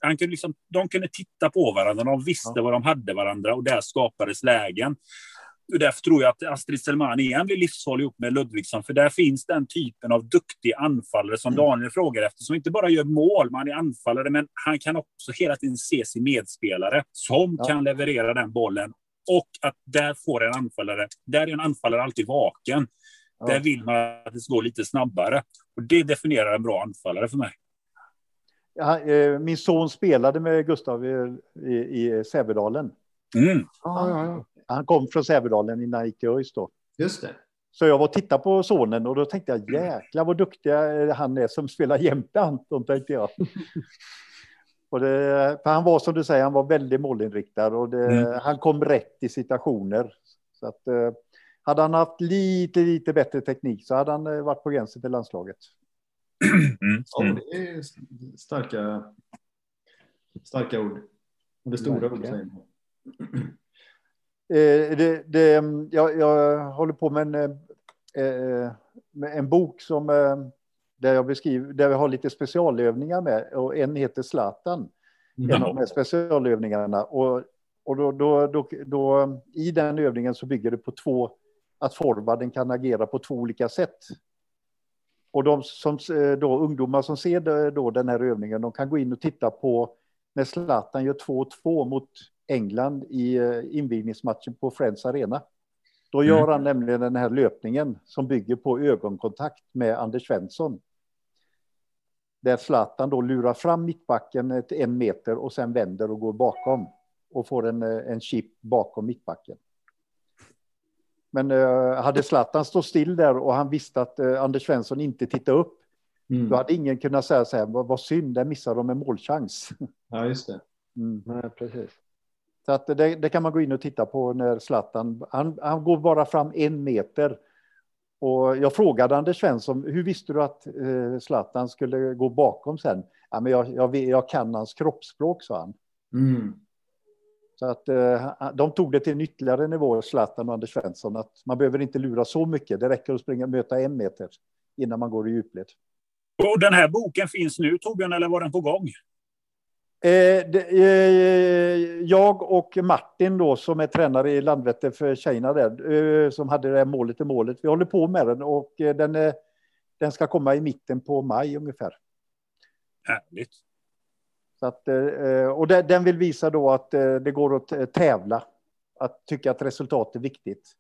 Han kunde liksom, de kunde titta på varandra. De visste ja. vad de hade varandra och där skapades lägen. Och därför tror jag att Astrid Selman igen blir livsfarlig ihop med Ludvigsson, för där finns den typen av duktig anfallare som mm. Daniel frågar efter, som inte bara gör mål, man är anfallare, men han kan också hela tiden se sin medspelare som ja. kan leverera den bollen. Och att där får en anfallare, där är en anfallare alltid vaken. Ja. Där vill man att det ska gå lite snabbare. Och det definierar en bra anfallare för mig. Ja, eh, min son spelade med Gustav i, i, i Sävedalen. Mm. Ja, ja, ja. Han kom från Sävedalen innan han gick till ÖIS då. Just det. Så jag var och tittade på sonen och då tänkte jag jäklar vad duktig han är som spelar jämte Anton, tänkte jag. (laughs) och det, för han var som du säger, han var väldigt målinriktad och det, mm. han kom rätt i situationer. Så att, eh, hade han haft lite, lite bättre teknik så hade han eh, varit på gränsen till landslaget. (clears throat) Mm. Ja, det är starka, starka ord. Och det stora ord säger Eh, (clears throat) det, det, jag, jag, håller på med en, eh, med en bok som, eh, där, jag beskriver, där vi har lite specialövningar med. Och en heter Zlatan, mm. en av de här specialövningarna. Och, och då, då, då, då, i den övningen så bygger det på två, att forwarden kan agera på två olika sätt. Och de som, då, ungdomar som ser då den här övningen, de kan gå in och titta på när Zlatan gör 2-2 mot England i invigningsmatchen på Friends Arena. Då gör mm. han nämligen den här löpningen som bygger på ögonkontakt med Anders Svensson. Där Zlatan då lurar fram mittbacken ett, en meter och sen vänder och går bakom. Och får en, en chip bakom mittbacken. Men uh, hade Zlatan stått still där och han visste att uh, Anders Svensson inte tittade upp. Mm. Då hade ingen kunnat säga så här, vad, vad synd, där missade de en målchans. Ja, just det. Mm. Nej, precis. Så att det, det, kan man gå in och titta på när Zlatan, han, han går bara fram en meter. Och jag frågade Anders Svensson, hur visste du att eh, Zlatan skulle gå bakom sen? Ja, men jag, jag, jag kan hans kroppsspråk, sa han. Mm. Så att eh, de tog det till en ytterligare nivå, Zlatan och Anders Svensson, att man behöver inte lura så mycket. Det räcker att springa och möta en meter innan man går i djupled. Och den här boken finns nu, Torbjörn, eller var den på gång? Eh, eh, jag och Martin då som är tränare i Landvetter för tjejerna där, eh, som hade det här målet i målet. Vi håller på med den och den, den ska komma i mitten på maj ungefär. Härligt. Så att, och den vill visa då att det går att tävla, att tycka att resultat är viktigt.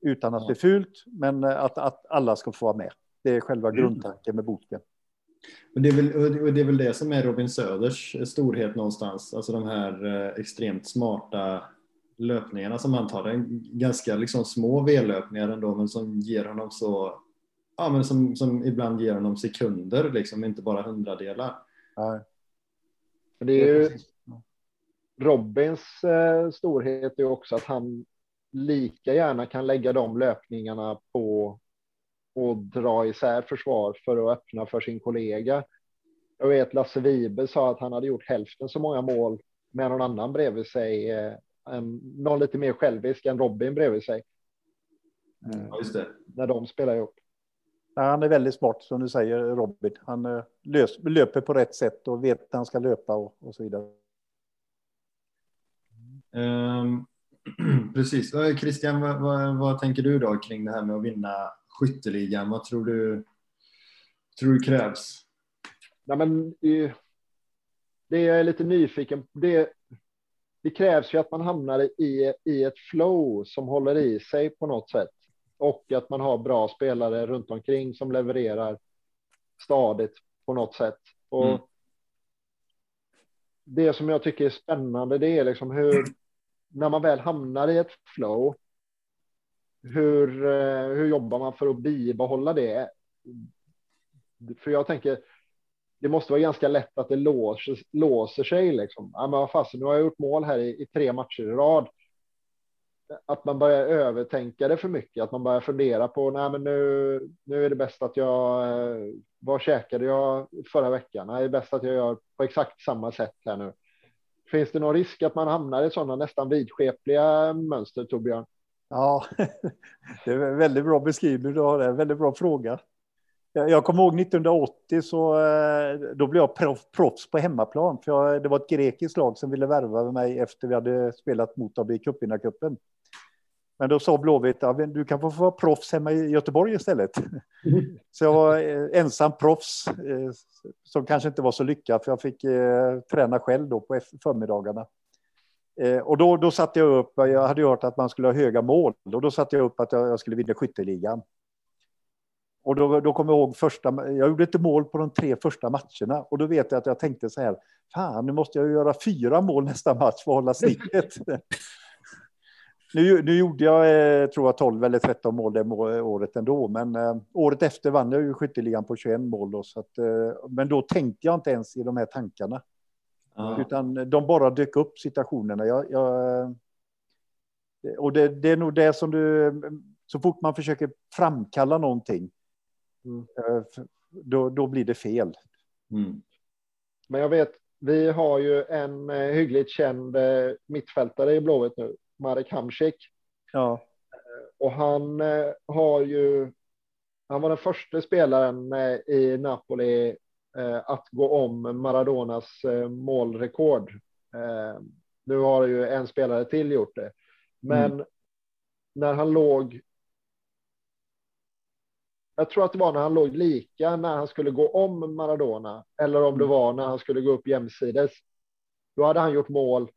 Utan att det är fult, men att, att alla ska få vara med. Det är själva mm. grundtanken med boken. Men det, är väl, och det är väl det som är Robin Söders storhet någonstans, alltså de här eh, extremt smarta löpningarna som han tar. Det är ganska liksom små V-löpningar ändå, men som ger honom så, ja men som, som ibland ger honom sekunder, liksom, inte bara hundradelar. Ja. Det är ju Robins eh, storhet är också att han lika gärna kan lägga de löpningarna på och dra isär försvar för att öppna för sin kollega. Jag vet Lasse Vibe sa att han hade gjort hälften så många mål med någon annan bredvid sig, eh, någon lite mer självisk än Robin bredvid sig. Mm, just det. När de spelar ihop. Ja, han är väldigt smart som du säger Robin. Han eh, lös, löper på rätt sätt och vet att han ska löpa och, och så vidare. Um, (clears throat) precis. Christian, vad, vad, vad, tänker du då kring det här med att vinna skytteligan? Vad tror du, tror du krävs? Nej, men, det jag är lite nyfiken på, det, det krävs ju att man hamnar i, i ett flow som håller i sig på något sätt och att man har bra spelare runt omkring som levererar stadigt på något sätt. Och mm. Det som jag tycker är spännande, det är liksom hur när man väl hamnar i ett flow hur, eh, hur jobbar man för att bibehålla det? För jag tänker, det måste vara ganska lätt att det låser, låser sig. Liksom. Ja, men fast, nu har jag gjort mål här i, i, tre matcher i rad. Att man börjar övertänka det för mycket, att man börjar fundera på nej, men nu, nu är det bäst att jag. Eh, vad käkade jag förra veckan? Nej, det är bäst att jag gör på exakt samma sätt här nu. Finns det någon risk att man hamnar i sådana nästan vidskepliga mönster, Torbjörn? Ja, (laughs) det är en väldigt bra beskrivning du har. Det är en väldigt bra fråga. Jag kommer ihåg 1980 så eh, då blev jag proffs på hemmaplan. För jag, det var ett grekiskt lag som ville värva mig efter vi hade spelat mot dem i cupvinnarcupen. Men då sa Blåvitt att du kan få vara proffs hemma i Göteborg istället. Mm. (laughs) Så jag var eh, ensam proffs eh, som kanske inte var så lyckad för jag fick träna själv då på förmiddagarna. Eh, och då, då satte jag upp, jag hade hört att man skulle ha höga mål, och då satte jag upp att jag, jag skulle vinna skytteligan. Och då, då kommer jag ihåg första, jag gjorde inte mål på de tre första matcherna och då vet jag att jag tänkte så här, fan nu måste jag göra fyra mål nästa match för att hålla snittet. (laughs) nu, nu gjorde jag, eh, tror jag, 12 eller 13 mål det året ändå, men eh, året efter vann jag ju skytteligan på 21 mål. Då, så att, eh, men då tänkte jag inte ens i de här tankarna. Ja. Utan de bara dök upp situationerna. Jag, jag, och det, det, är nog det som du... Så fort man försöker framkalla någonting, mm. Eh, då, då blir det fel. Mm. Men jag vet, vi har ju en eh, hyggligt känd eh, mittfältare i Blåvitt nu, Marek Hamsik. Ja. Och han har ju... Han var den första spelaren i Napoli att gå om Maradonas eh, målrekord. Eh, nu har ju en spelare till gjort det, men mm. när han låg. jag tror att det var när han låg lika när han skulle gå om Maradona eller om det Mm. var när han skulle gå upp jämsides. Då hade han gjort mål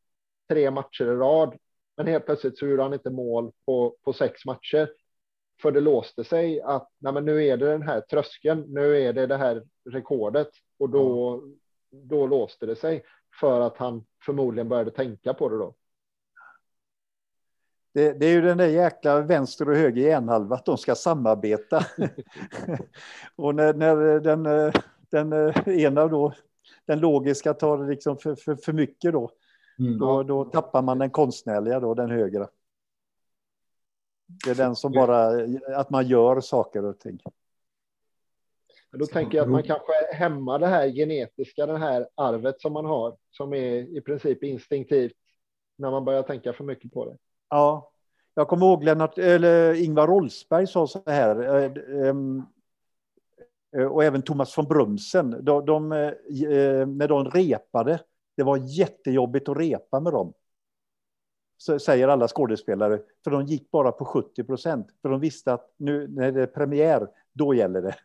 tre matcher i rad, men helt plötsligt så gjorde han inte mål på, på sex matcher. För det låste sig att nej, nu är det den här tröskeln, nu är det det här rekordet och då, då låste det sig för att han förmodligen började tänka på det då. Det, det är ju den där jäkla vänster och höger hjärnhalva, att de ska samarbeta. (laughs) och när, när den, den ena då, den logiska tar liksom för, för, för mycket då, Mm. då, då tappar man den konstnärliga då, den högra. Det är den som bara, att man gör saker och ting. Men då tänker jag att man kanske hämmar det här genetiska, det här arvet som man har, som är i princip instinktivt när man börjar tänka för mycket på det. Ja, jag kommer ihåg Lennart, eller Ingvar Rolfsberg sa så här, eh, ehm, eh, och även Thomas von Brumsen, de, de, eh, när de repade, det var jättejobbigt att repa med dem. Så säger alla skådespelare, för de gick bara på 70 procent, för de visste att nu när det är premiär, då gäller det.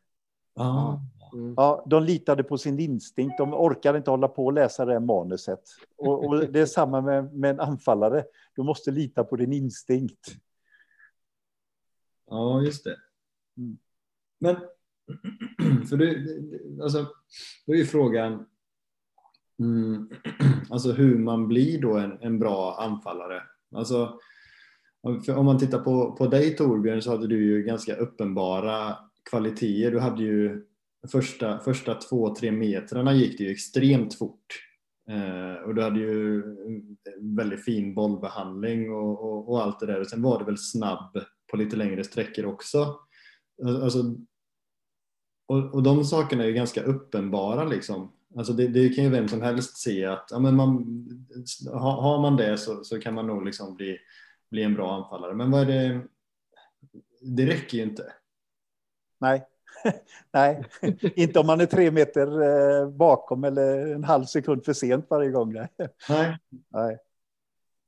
Ja. Mm. Ja, de litade på sin instinkt, de orkade inte hålla på och läsa det här manuset. Och, och det är samma med, med en anfallare, du måste lita på din instinkt. Ja, just det. Mm. Men, (clears throat) för du, alltså, då är ju frågan mm, (clears throat) alltså hur man blir då en, en bra anfallare. Alltså, om man tittar på, på dig Torbjörn så hade du ju ganska uppenbara kvaliteter. Du hade ju första, första två, tre metrarna gick det ju extremt fort. Eh, och du hade ju väldigt fin bollbehandling och, och, och allt det där. Och sen var det väl snabb på lite längre sträckor också. Alltså, och, och de sakerna är ju ganska uppenbara liksom. Alltså det, det kan ju vem som helst se att ja, men man, har, har man det så, så kan man nog liksom bli, bli en bra anfallare. Men vad är det? Det räcker ju inte. Nej, (laughs) nej, inte om man är tre meter eh, bakom eller en halv sekund för sent varje gång. Nej. Nej. Nej.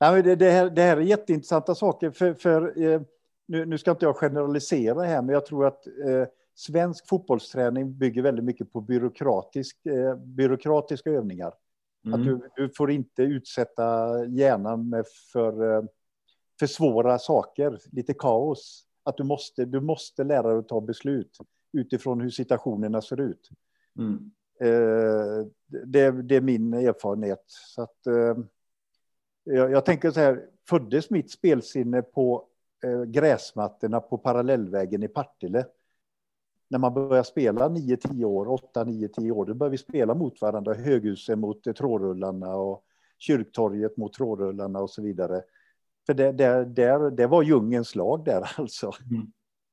Nej, det, det, här, det här är jätteintressanta saker. För, för, eh, nu, nu ska inte jag generalisera här, men jag tror att eh, svensk fotbollsträning bygger väldigt mycket på byråkratisk, eh, byråkratiska övningar. Mm. Att du, du får inte utsätta hjärnan med för, eh, för svåra saker, lite kaos. Att du måste, du måste lära dig att ta beslut utifrån hur situationerna ser ut. Mm. Eh, det, det är min erfarenhet. Så att, eh, jag, jag tänker så här, föddes mitt spelsinne på eh, gräsmattorna på parallellvägen i Partille. När man börjar spela 9-10 år, 8-9-10 år, då börjar vi spela mot varandra. Höghusen mot eh, trådrullarna och kyrktorget mot trådrullarna och så vidare. För det, det, det, det var djungens lag där (laughs) alltså. Mm.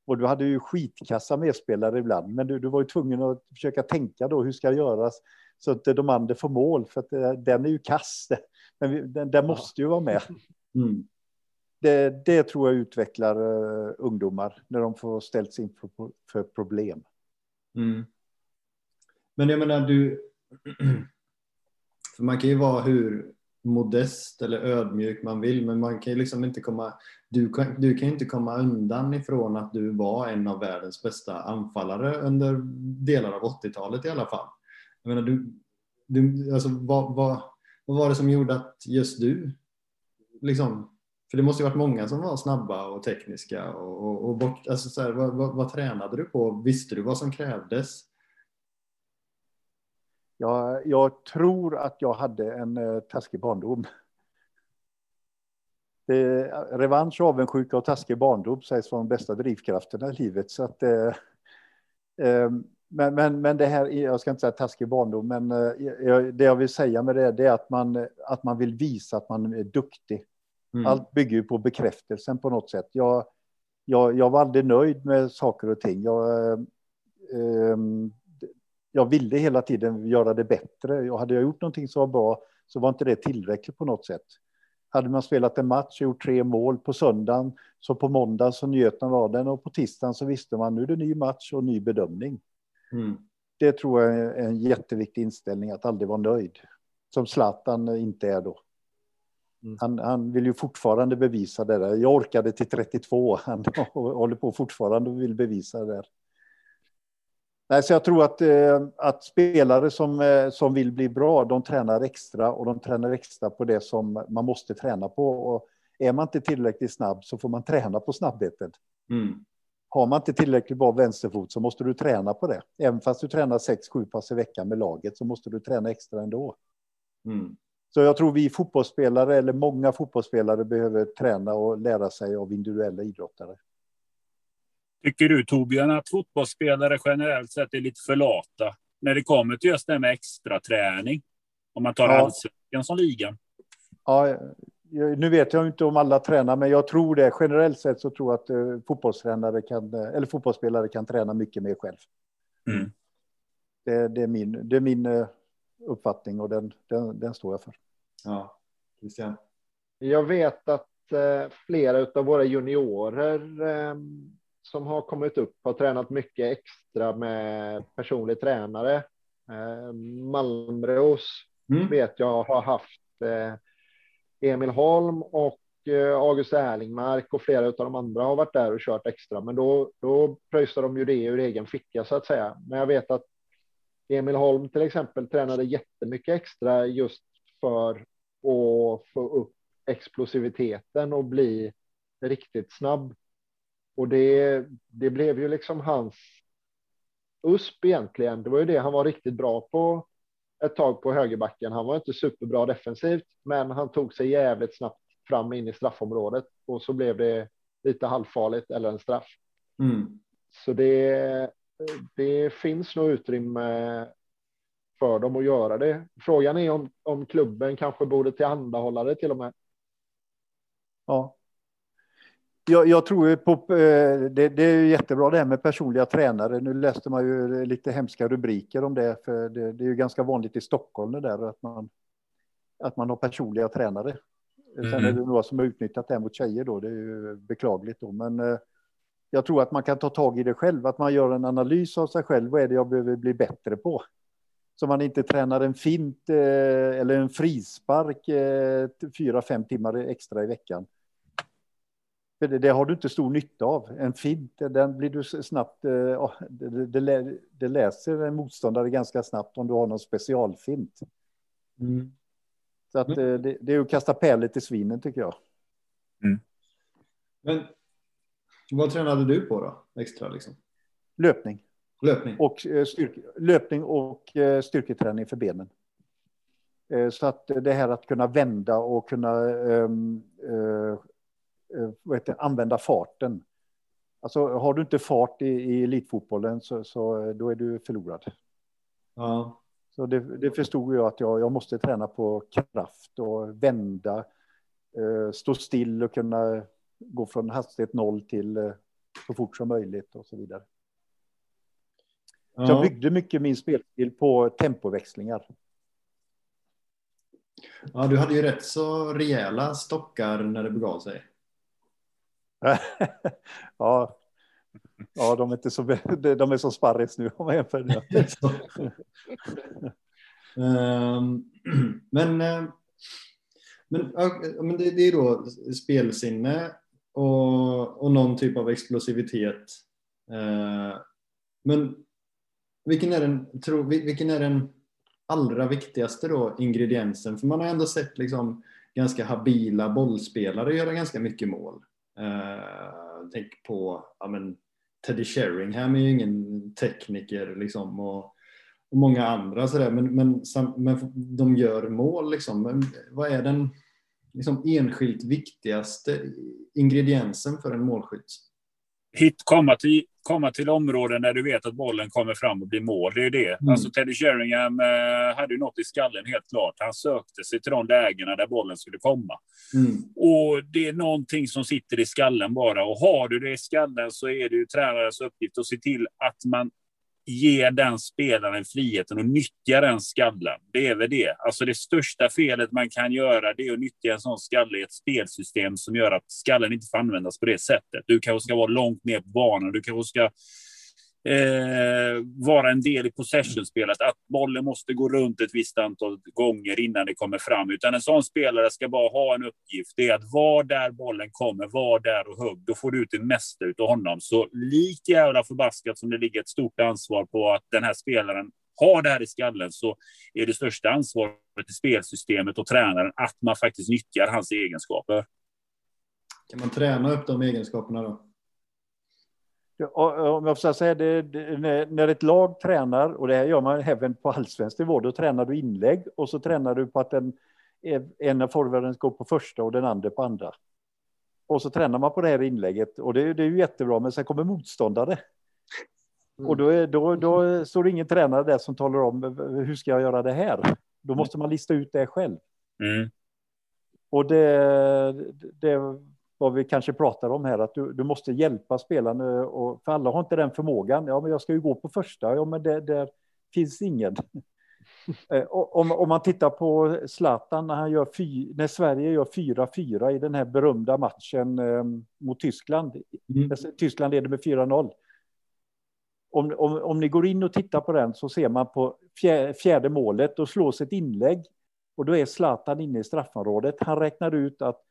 Och du hade ju skitkassa medspelare ibland, men du, du var ju tvungen att försöka tänka då, hur ska det göras så att de andra får mål, för att eh, den är ju kass. (laughs) Men den, den måste ju vara med. Mm. Det, det tror jag utvecklar uh, ungdomar när de får ställts inför för problem. Mm. Men jag menar, du... (clears throat) För man kan ju vara hur modest eller ödmjuk man vill, men man kan ju liksom inte komma... Du kan, du kan ju inte komma undan ifrån att du var en av världens bästa anfallare under delar av 80-talet i alla fall. Jag menar, du... du alltså, vad, vad, vad var det som gjorde att just du liksom för det måste ju varit många som var snabba och tekniska och, och, och bort, alltså så här, vad, vad, vad, tränade du på? Visste du vad som krävdes? Jag, jag tror att jag hade en eh, taskig barndom. Det, eh, revansch, avundsjuka och taskig barndom sägs vara de bästa drivkrafterna i livet. Så att, eh, eh, men, men, men det här, jag ska inte säga taskig barndom, men eh, det jag vill säga med det, det är att man, att man vill visa att man är duktig. Mm. Allt bygger ju på bekräftelsen på något sätt. Jag, jag, jag var aldrig nöjd med saker och ting. Jag, eh, jag ville hela tiden göra det bättre. Och hade jag gjort någonting som var bra så var inte det tillräckligt på något sätt. Hade man spelat en match och gjort tre mål på söndagen så på måndag så njöt man av den och på tisdagen så visste man nu är det ny match och ny bedömning. Mm. Det tror jag är en jätteviktig inställning att aldrig vara nöjd. Som Zlatan inte är då. Mm. Han, han, vill ju fortfarande bevisa det där. Jag orkade till 32. Han (laughs) håller på fortfarande och vill bevisa det där. Nej, så jag tror att, eh, att spelare som, eh, som vill bli bra, de tränar extra och de tränar extra på det som man måste träna på. Och är man inte tillräckligt snabb så får man träna på snabbheten. Mm. Har man inte tillräckligt bra vänsterfot så måste du träna på det. Även fast du tränar 6-7 pass i veckan med laget så måste du träna extra ändå. Mm. Så jag tror vi fotbollsspelare, eller många fotbollsspelare, behöver träna och lära sig av individuella idrottare. Tycker du Torbjörn att fotbollsspelare generellt sett är lite för lata när det kommer till just det med extra träning? Om man tar Ja. allsvenskan som ligan. Ja, nu vet jag inte om alla tränar, men jag tror det. Generellt sett så tror jag att eh, fotbollstränare kan, eh, eller fotbollsspelare kan träna mycket mer själv. Mm. Det, det är min, det är min eh, uppfattning och den, den, den står jag för. Ja, Christian. Jag vet att eh, flera av våra juniorer eh, som har kommit upp har tränat mycket extra med personlig tränare. Eh, Malmros Mm. vet jag har haft Emil Holm och August Erlingmark och flera av de andra har varit där och kört extra. Men då, då pröjsar de ju det ur egen ficka så att säga. Men jag vet att Emil Holm till exempel tränade jättemycket extra just för att få upp explosiviteten och bli riktigt snabb. Och det, det blev ju liksom hans USP egentligen. Det var ju det han var riktigt bra på ett tag på högerbacken. Han var inte superbra defensivt, men han tog sig jävligt snabbt fram in i straffområdet och så blev det lite halvfarligt eller en straff. Mm. Så det, det finns nog utrymme för dem att göra det. Frågan är om, om klubben kanske borde tillhandahålla det till och med. Ja. Jag, jag tror ju på, eh, det, det är ju jättebra det här med personliga tränare. Nu läste man ju lite hemska rubriker om det, för det, det är ju ganska vanligt i Stockholm det där att man, att man har personliga tränare. Sen är det några som har utnyttjat det här mot tjejer då, det är ju beklagligt då, men eh, jag tror att man kan ta tag i det själv, att man gör en analys av sig själv, vad är det jag behöver bli bättre på? Så man inte tränar en fint eh, eller en frispark eh, fyra, fem timmar extra i veckan. För det, det har du inte stor nytta av. En fint, den blir du snabbt... eh, ja, det, det, det, lä- det läser en motståndare ganska snabbt om du har någon specialfint. Mm. Så att, eh, det, är att kasta pärlet i svinen tycker jag. Men vad tränade du på då? Extra liksom? Löpning Löpning? och, eh, styrke, löpning och eh, styrketräning för benen. Eh, Så att det här att kunna vända och kunna eh, vad heter, det, använda farten. Alltså har du inte fart i, i elitfotbollen så, så då är du förlorad. Ja. Så det, det förstod jag att jag, jag måste träna på kraft och vända, eh, stå still och kunna gå från hastighet noll till eh, så fort som möjligt och så vidare. Så jag ja. byggde mycket min spelstil på tempoväxlingar. ja, du hade ju rätt så rejäla stockar när det begav sig. (laughs) ja. ja, de är inte så, (laughs) de är som sparris nu om man jämför. Så. (laughs) Ehm, (clears throat) men eh, men, ja, det är då spelsinne och, och någon typ av explosivitet. Eh, men vilken är, den, tro, vilken är den allra viktigaste då ingrediensen? För man har ändå sett liksom ganska habila bollspelare göra ganska mycket mål. Eh, tänk på ja, men, Teddy Sheringham är ju ingen tekniker liksom. Och, och många andra sådär, men, men, men de gör mål liksom. Men vad är den liksom, enskilt viktigaste ingrediensen för en målskytt? Hit, komma, till, komma till områden där du vet att bollen kommer fram och blir mål. Det är det. Mm. Alltså Teddy Sheringham eh, hade ju något i skallen helt klart. Han sökte sig till de lägena där bollen skulle komma. Mm. Och det är någonting som sitter i skallen bara. Och har du det i skallen så är det ju tränarens uppgift att se till att man ge den spelaren friheten och nyttja den skallen. Det är väl det. Alltså det största felet man kan göra det är att nyttja en sån skalle i ett spelsystem som gör att skallen inte får användas på det sättet. Du kanske ska vara långt ner på banan. Du kanske ska eh, vara en del i possession-spelet. Att bollen måste gå runt ett visst antal gånger innan det kommer fram. Utan en sån spelare ska bara ha en uppgift. Det är att vara där bollen kommer, vara där och hugg. Då får du ut det mesta av honom. Så likt jävla förbaskat som det ligger ett stort ansvar på att den här spelaren har det här i skallen så är det största ansvaret i spelsystemet och tränaren att man faktiskt nyttjar hans egenskaper. Kan man träna upp de egenskaperna då? Om jag får säga det, när ett lag tränar, och det här gör man även på allsvensk nivå, då tränar du inlägg och så tränar du på att den, en av forwarden går på första och den andra på andra. Och så tränar man på det här inlägget och det, det är ju jättebra, men sen kommer motståndare. Mm. Och då, är, då, då står det ingen tränare där som talar om hur ska jag göra det här? Då måste man lista ut det själv. Mm. Och det, det vad vi kanske pratar om här, att du, du måste hjälpa spelarna. Och, för alla har inte den förmågan. Ja, men jag ska ju gå på första. Ja, men det, där finns ingen. (laughs) Eh, om, om man tittar på Zlatan när, han gör fy, när Sverige gör 4-4 i den här berömda matchen eh, mot Tyskland. Mm. Tyskland leder med 4-0. Om, om, om ni går in och tittar på den så ser man på fjärde, fjärde målet och slås ett inlägg. Och då är Zlatan inne i straffområdet. Han räknar ut att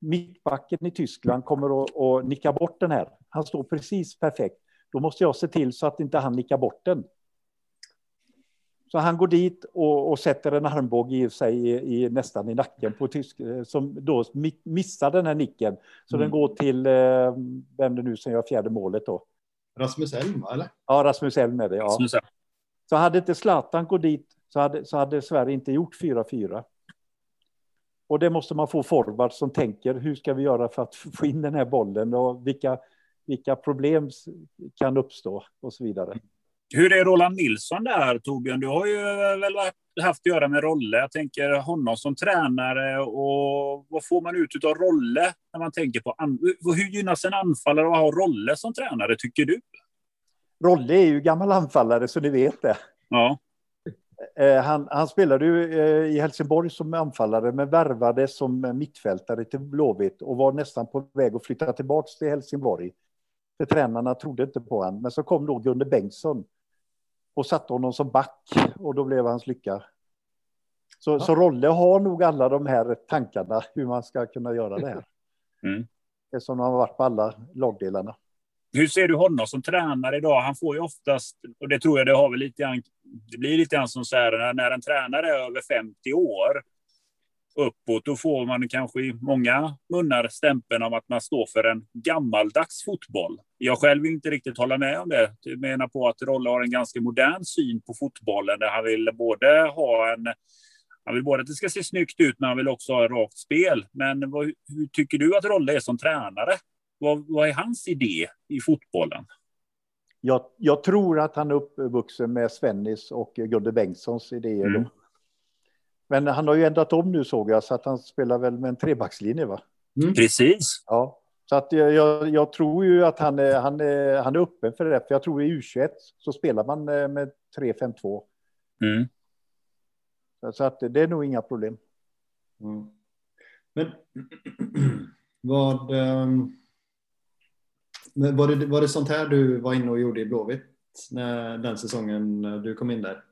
mittbacken i Tyskland kommer att, att nicka bort den här. Han står precis perfekt. Då måste jag se till så att inte han nickar bort den. Så han går dit och, och sätter en armbåge i sig i, i, nästan i nacken på tysk, eh, som då missar den här nicken. Så mm. den går till, eh, vem det nu som gör fjärde målet då. Rasmus Elm, eller? Ja, Rasmus Elm är det, ja. Så hade inte Zlatan gått dit så hade, så hade Sverige inte gjort 4-4. Och det måste man få forward som tänker hur ska vi göra för att få in den här bollen och vilka, vilka problem kan uppstå och så vidare. Hur är Roland Nilsson där Torbjörn? Du har ju väl haft att göra med Rolle. Jag tänker honom som tränare och vad får man ut av Rolle när man tänker på hur gynnas en anfallare att ha Rolle som tränare tycker du? Rolle är ju gammal anfallare så ni vet det. Ja. Eh, han, han, spelade ju eh, i Helsingborg som anfallare men värvades som mittfältare till Blåvitt och var nästan på väg att flytta tillbaka till Helsingborg. För tränarna trodde inte på honom. Men så kom då Gunde Bengtsson och satte honom som back och då blev hans lycka. Så, ja. så Rolle har nog alla de här tankarna hur man ska kunna göra det här. Mm. Eftersom han har varit på alla lagdelarna. Hur ser du honom som tränare idag? Han får ju oftast, och det tror jag det har väl lite grann, det blir lite grann som så här när en tränare är över 50 år uppåt, då får man kanske i många munnar stämpeln om att man står för en gammaldags fotboll. Jag själv vill inte riktigt hålla med om det. Jag menar på att Rolle har en ganska modern syn på fotbollen där han vill både ha en han vill både att det ska se snyggt ut, men han vill också ha ett rakt spel. Men vad, hur tycker du att Rolle är som tränare? Vad, vad är hans idé i fotbollen? Jag, jag, tror att han är uppvuxen med Svennis och Gunde Bengtssons idéer. Mm. Men han har ju ändrat om nu såg jag, så att han spelar väl med en trebackslinje va? Mm. Precis. Ja, så att jag, jag, jag, tror ju att han är, han, är, han är öppen för det. För jag tror i U21 så spelar man eh, med 3-5-2. Mm. Så att det är nog inga problem. Mm. Men (clears throat) vad... Um men var det, var det sånt här du var inne och gjorde i Blåvitt när, den säsongen du kom in där?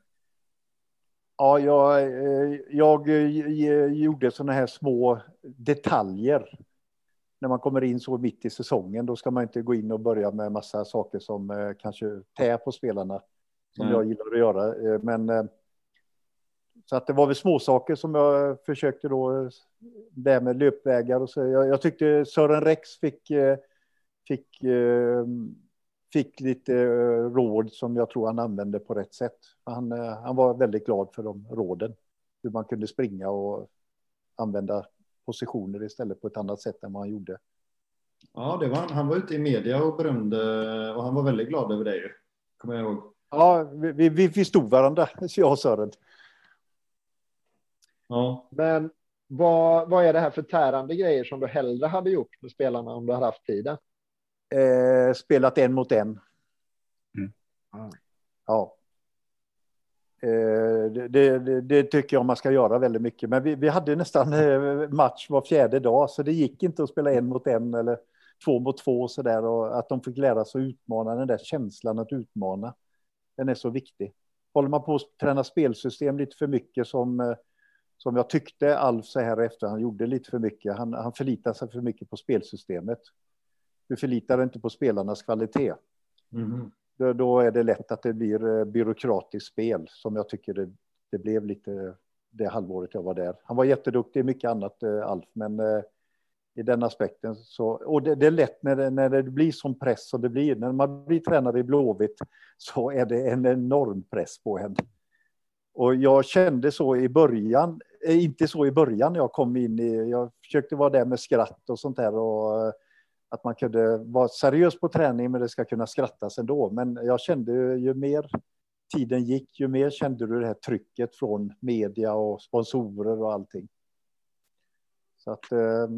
Ja, jag, eh, jag eh, gjorde sådana här små detaljer. När man kommer in så mitt i säsongen, då ska man inte gå in och börja med massa saker som eh, kanske tär på spelarna. Som mm. jag gillar att göra. Men så att det var väl små saker som jag försökte då. Det med löpvägar och så. Jag, jag tyckte Sören Rex fick fick, eh, fick lite eh, råd som jag tror han använde på rätt sätt. Han, eh, han var väldigt glad för de råden. Hur man kunde springa och använda positioner istället på ett annat sätt än vad han gjorde. Ja, det var, han var ute i media och berömde och han var väldigt glad över det ju. Kommer jag ihåg. Ja, vi, vi, vi stod varandra, (laughs) jag och Sören. Ja. Men vad, vad är det här för tärande grejer som du hellre hade gjort med spelarna om du hade haft tiden? Eh, spelat en mot en. Mm. Ja. Eh, det, det, det, tycker jag man ska göra väldigt mycket. Men vi, vi hade nästan eh, match var fjärde dag, så det gick inte att spela en mot en. Eller, två mot två och så där och att de fick lära sig att utmana den där känslan att utmana. Den är så viktig. Håller man på att träna spelsystem lite för mycket som eh, som jag tyckte Alf så här efter han gjorde lite för mycket. Han, han förlitar sig för mycket på spelsystemet. Du förlitar dig inte på spelarnas kvalitet. Mm. Då, då, är det lätt att det blir eh, byråkratiskt spel som jag tycker det, det blev lite det halvåret jag var där. Han var jätteduktig i mycket annat, eh, Alf, men eh, i den aspekten så, och det, det, är lätt när det, när det blir som press som det blir. När man blir tränare i Blåvitt så är det en enorm press på en. Och jag kände så i början, inte så i början när jag kom in i, jag försökte vara där med skratt och sånt där och att man kunde vara seriös på träning men det ska kunna skrattas ändå. Men jag kände ju mer tiden gick, ju mer kände du det här trycket från media och sponsorer och allting. Så att eh,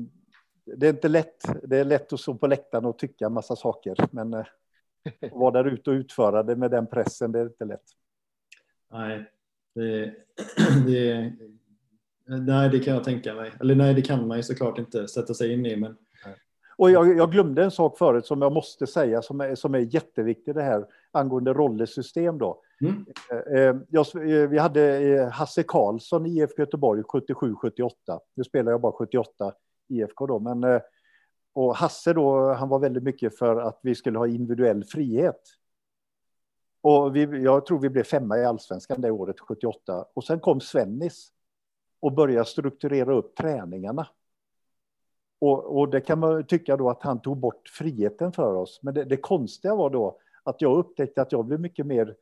det är inte lätt. Det är lätt att stå på läktaren och tycka en massa saker, men eh, att vara där ute och utföra det med den pressen, det är inte lätt. Nej, det, (clears throat) det, nej, det kan jag tänka mig. Eller nej, det kan man ju såklart inte sätta sig in i. Men... Och jag, jag glömde en sak förut som jag måste säga som är, som är jätteviktig det här angående rollersystem då. Mm. Eh, eh, jag, eh, vi hade Hasse Karlsson i IFK Göteborg 77-78. Nu spelar jag bara 78 IFK då, men och Hasse då, han var väldigt mycket för att vi skulle ha individuell frihet. Och vi, jag tror vi blev femma i allsvenskan det året, 78. Och sen kom Svennis och började strukturera upp träningarna. Och, och, det kan man tycka då att han tog bort friheten för oss. Men det, det konstiga var då att jag upptäckte att jag blev mycket mer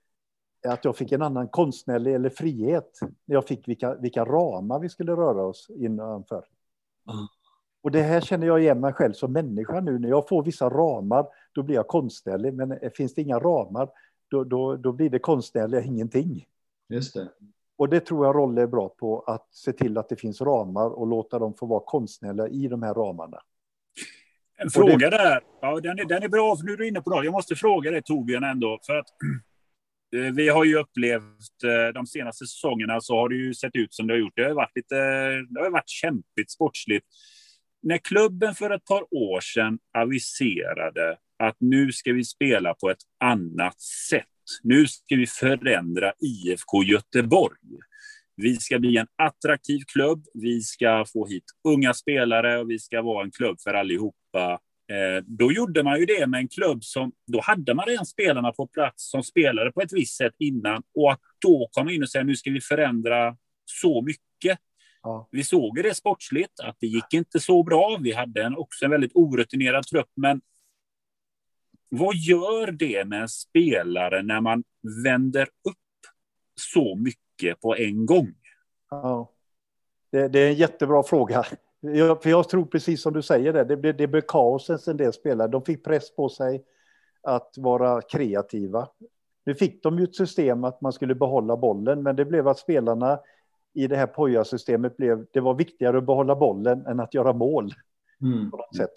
att jag fick en annan konstnärlig eller frihet när jag fick vilka, vilka ramar vi skulle röra oss innanför. Mm. Och det här känner jag igen mig själv som människa nu. När jag får vissa ramar, då blir jag konstnärlig. Men finns det inga ramar, då, då, då blir det konstnärliga ingenting. Just det. Och det tror jag Rolle är bra på, att se till att det finns ramar och låta dem få vara konstnärliga i de här ramarna. En fråga det... där, ja, den, är, den är bra, för nu är du inne på det. Jag måste fråga dig Torbjörn ändå, för att (clears throat) eh, vi har ju upplevt eh, de senaste säsongerna så har det ju sett ut som det har gjort. Det har varit lite, det har varit kämpigt sportsligt. När klubben för ett par år sedan aviserade att nu ska vi spela på ett annat sätt. Nu ska vi förändra IFK Göteborg. Vi ska bli en attraktiv klubb. Vi ska få hit unga spelare och vi ska vara en klubb för allihopa. Eh, då gjorde man ju det med en klubb som, då hade man redan spelarna på plats som spelade på ett visst sätt innan och att då komma in och säga nu ska vi förändra så mycket. Ja. Vi såg det sportsligt, att det gick inte så bra. Vi hade en, också en väldigt orutinerad trupp, men vad gör det med en spelare när man vänder upp så mycket på en gång? Ja, det, det är en jättebra fråga. Jag, för jag tror precis som du säger, det, det, blev, det blev kaos en del spelare. De fick press på sig att vara kreativa. Nu fick de ju ett system att man skulle behålla bollen, men det blev att spelarna i det här Poja-systemet blev, det var viktigare att behålla bollen än att göra mål. Mm. På något sätt.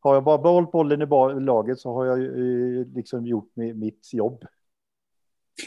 Har jag bara behållit bollen i laget så har jag eh, liksom gjort mitt jobb.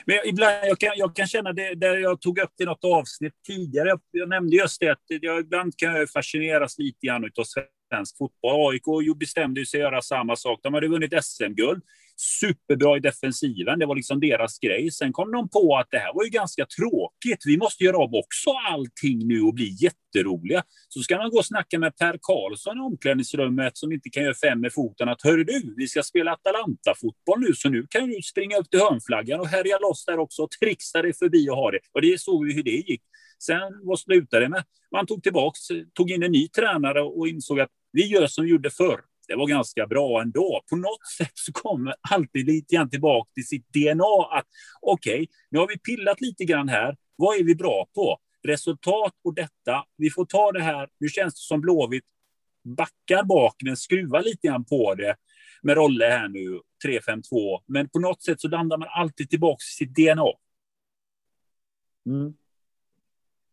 Men ibland, jag kan, jag kan känna det, där jag tog upp det i något avsnitt tidigare, jag, jag nämnde just det, att jag, ibland kan jag fascineras lite grann av svensk fotboll. AIK bestämde sig att göra samma sak. De hade vunnit SM-guld superbra i defensiven. Det var liksom deras grej. Sen kom de på att det här var ju ganska tråkigt. Vi måste göra om också allting nu och bli jätteroliga. Så ska man gå och snacka med Per Karlsson i omklädningsrummet som inte kan göra fem med foten att hör du, vi ska spela Atalanta-fotboll nu, så nu kan du springa upp till hörnflaggan och härja loss där också och trixa dig förbi och ha det. Och det såg vi hur det gick. Sen vad slutade det med? Man tog tillbaks, tog in en ny tränare och insåg att vi gör som vi gjorde förr det var ganska bra ändå. På något sätt så kommer alltid lite grann tillbaka till sitt DNA att okej, okay, nu har vi pillat lite grann här. Vad är vi bra på? Resultat och detta. Vi får ta det här. Nu känns det som Blåvitt backar bak, men skruvar lite grann på det med Rolle här nu, 3-5-2. Men på något sätt så landar man alltid tillbaka i sitt DNA. Mm.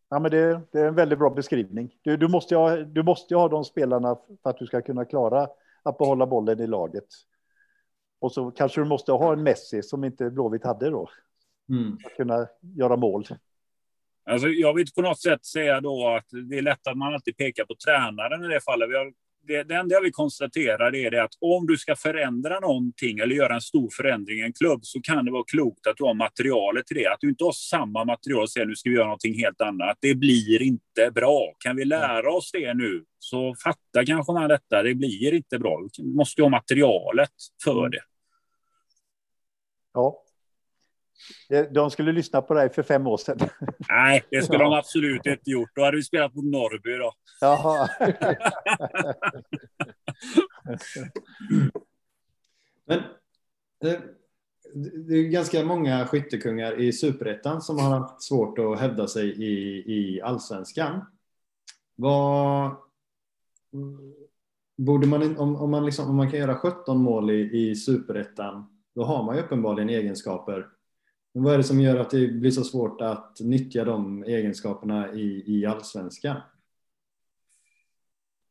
Ja, men det, det, är en väldigt bra beskrivning. Du, du, måste ha, du måste ha de spelarna för att du ska kunna klara att behålla bollen i laget. Och så kanske du måste ha en Messi som inte Blåvitt hade då. Mm. För att kunna göra mål. Alltså, jag vill på något sätt säga då att det är lätt att man alltid pekar på tränaren i det fallet. Vi har det, det enda jag vill konstatera är det att om du ska förändra någonting eller göra en stor förändring i en klubb så kan det vara klokt att du har materialet till det. Att du inte har samma material och säger nu ska vi göra någonting helt annat. Det blir inte bra. Kan vi lära oss det nu så fattar kanske man detta. Det blir inte bra. Vi måste ha materialet för det. Ja. De skulle lyssna på dig för fem år sedan. (laughs) Nej, det skulle de absolut inte gjort. Då hade vi spelat mot Norrby då. Jaha. (laughs) Men det, det är ganska många skyttekungar i superettan som har haft svårt att hävda sig i, i allsvenskan. Vad borde man, om, om, man liksom, om man kan göra 17 mål i, i superettan, då har man ju uppenbarligen egenskaper vad är det som gör att det blir så svårt att nyttja de egenskaperna i, i allsvenskan?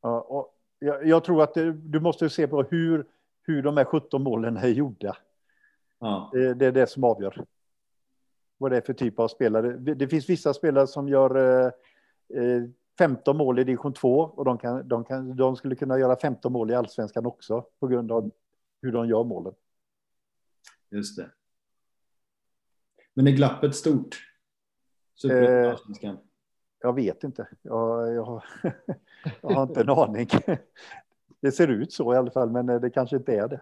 Ja, och jag, jag tror att det, du måste se på hur, hur de här 17 målen är gjorda. Ja. Det, det, är det som avgör. Vad det är för typ av spelare. Det finns vissa spelare som gör eh, 15 eh, mål i division 2 och de, kan, de, kan, de skulle kunna göra 15 mål i allsvenskan också på grund av hur de gör målen. Just det. Men är glappet stort? Eh, jag vet inte. Jag, jag, (laughs) jag, har inte en aning. (laughs) Det ser ut så i alla fall, men det kanske inte är det.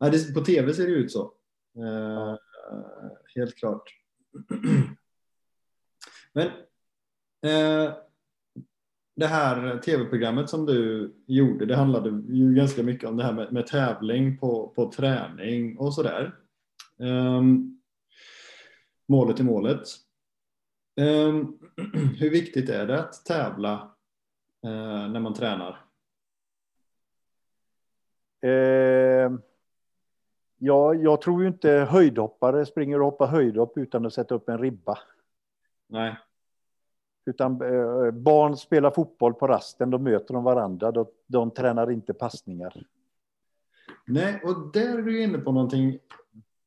Nej, det, på tv ser det ut så. Eh, helt klart. (clears throat) Men eh, det här tv-programmet som du gjorde, det handlade ju ganska mycket om det här med, med tävling på, på träning och sådär. Um, målet i målet. Ehm, (clears throat) hur viktigt är det att tävla eh, när man tränar? Eh, ja, jag tror ju inte höjdhoppare springer och hoppar höjdhopp utan att sätta upp en ribba. Nej. Utan eh, barn spelar fotboll på rasten, då möter de varandra, de, de tränar inte passningar. Nej, och där är du inne på någonting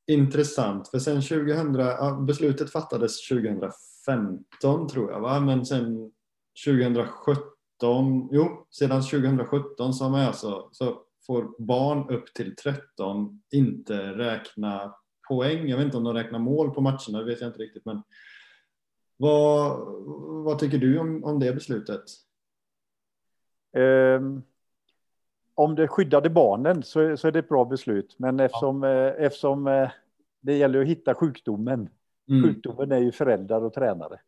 intressant för sen 2000, beslutet fattades 2015 tror jag va, men sen 2017, jo, sedan 2017 så, är alltså, så får barn upp till 13 inte räkna poäng. Jag vet inte om de räknar mål på matcherna, det vet jag inte riktigt. Men vad, vad tycker du om, om det beslutet? Um, om det skyddade barnen så, så är det ett bra beslut. Men eftersom, ja. eh, eftersom eh, det gäller att hitta sjukdomen. Mm. Sjukdomen är ju föräldrar och tränare.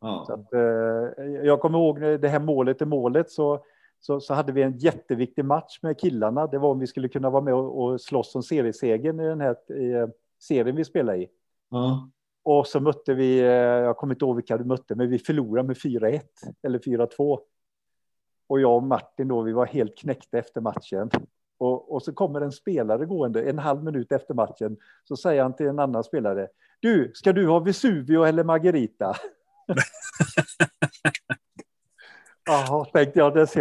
Ja. Så att, eh, jag kommer ihåg det här målet i målet så, så, så, hade vi en jätteviktig match med killarna. Det var om vi skulle kunna vara med och, och slåss om seriesegern i den här i, eh, serien vi spelar i. Ja. Och så mötte vi, eh, jag kommer inte ihåg vilka du mötte, men vi förlorade med 4-1 eller 4-2. Och jag och Martin då, vi var helt knäckta efter matchen. Och, och, så kommer en spelare gående en halv minut efter matchen. Så säger han till en annan spelare. Du, ska du ha Vesuvio eller Margarita? (laughs) Jaha, tänkte jag. Det,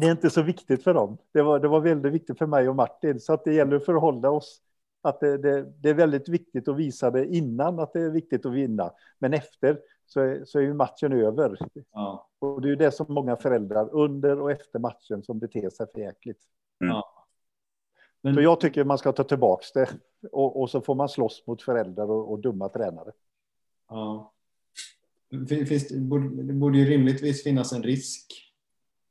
det är inte så viktigt för dem. Det var, det var väldigt viktigt för mig och Martin. Så att det gäller att förhålla oss. Att det, det, det är väldigt viktigt att visa det innan att det är viktigt att vinna. Men efter så är, så är ju matchen över. Ja. Och det är det som många föräldrar under och efter matchen som beter sig för jäkligt. Mm. Ja. Men... Så jag tycker man ska ta tillbaka det och, och så får man slåss mot föräldrar och, och dumma tränare. Ja. Finns, det, borde, det borde ju rimligtvis finnas en risk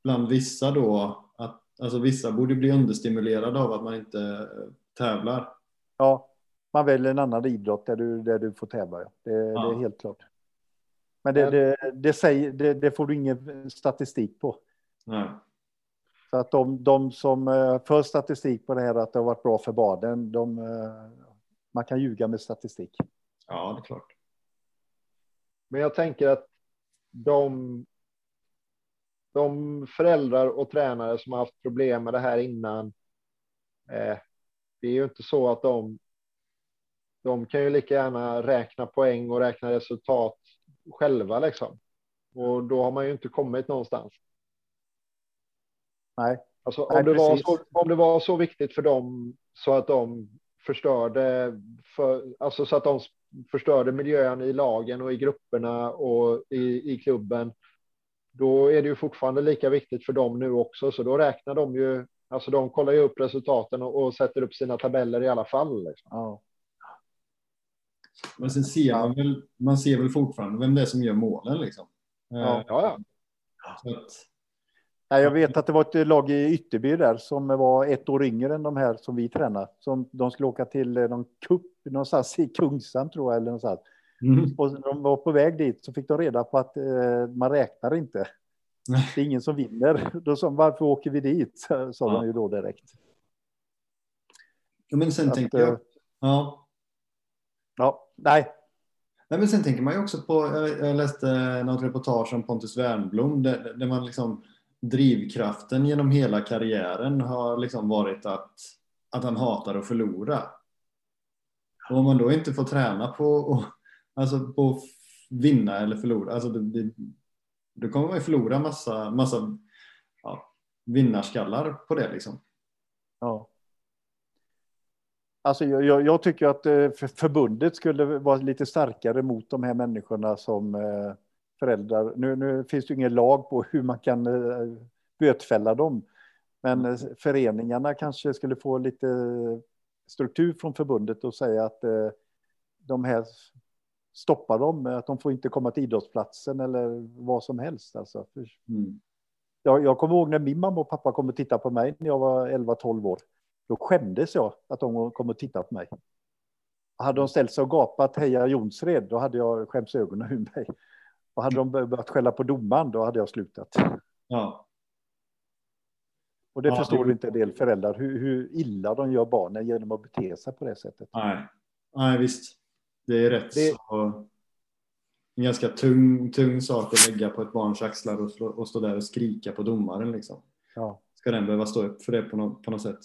bland vissa då att alltså vissa borde bli understimulerade av att man inte tävlar. Ja, man väljer en annan idrott där du, där du får tävla. Det, ja. det är helt klart. Men det, det, det, säger, det, det får du ingen statistik på. Nej. Så att de, de som eh, för statistik på det här att det har varit bra för barnen, de, eh, man kan ljuga med statistik. Ja, det är klart. Men jag tänker att de, de föräldrar och tränare som har haft problem med det här innan, eh, det är ju inte så att de, de kan ju lika gärna räkna poäng och räkna resultat själva liksom. Och då har man ju inte kommit någonstans. Nej. Alltså, om, Nej, det var så, om det var så viktigt för dem så att de förstörde, för, alltså så att de förstörde miljön i lagen och i grupperna och i, i klubben, då är det ju fortfarande lika viktigt för dem nu också, så då räknar de ju, alltså de kollar ju upp resultaten och, och sätter upp sina tabeller i alla fall. Liksom. Ja. Men sen ser man väl, man ser väl fortfarande vem det är som gör målen liksom. Ja, Eh, ja, att, Nej, jag vet att det var ett lag i Ytterby där som var ett år yngre än de här som vi tränar. Som de skulle åka till eh, någon cup någonstans i Kungsan tror jag. Eller någonstans. mm. Och de var på väg dit så fick de reda på att eh, man räknar inte. Det är ingen som vinner. Då sa de, varför åker vi dit? Sa Ja. de ju då direkt. Ja, men sen Att, tänker jag, eh, ja, Ja, nej, Nej, men sen tänker man ju också på, jag, läste något reportage om Pontus Wernbloom där, där man liksom drivkraften genom hela karriären har liksom varit att, att han hatar att förlora. Och om man då inte får träna på och, alltså på att vinna eller förlora, alltså det, det, då kommer man ju förlora massa, massa ja, vinnarskallar på det liksom. Ja. Alltså jag, jag, tycker att eh, för- förbundet skulle vara lite starkare mot de här människorna som eh, föräldrar. Nu, nu finns det ingen lag på hur man kan eh, bötfälla dem. Men eh, föreningarna kanske skulle få lite struktur från förbundet och säga att de här stoppar dem, att de får inte komma till idrottsplatsen eller vad som helst. Alltså. Mm. jag, jag kommer ihåg när min mamma och pappa kom och tittade på mig när jag var 11-12 år. Då skämdes jag att de kom och tittade på mig. Hade de ställt sig och gapat heja Jonsred, då hade jag skämts ögonen ur mig. Och hade de börjat skälla på domaren, då hade jag slutat. Ja, Och det Ja, förstår det- inte en del föräldrar, hur, hur illa de gör barnen genom att bete sig på det sättet. nej. nej visst. Det är rätt Det- så en ganska tung, tung sak att lägga på ett barns axlar och, slå, och stå där och skrika på domaren liksom. Ja. Ska den behöva stå upp för det på, något, på något sätt?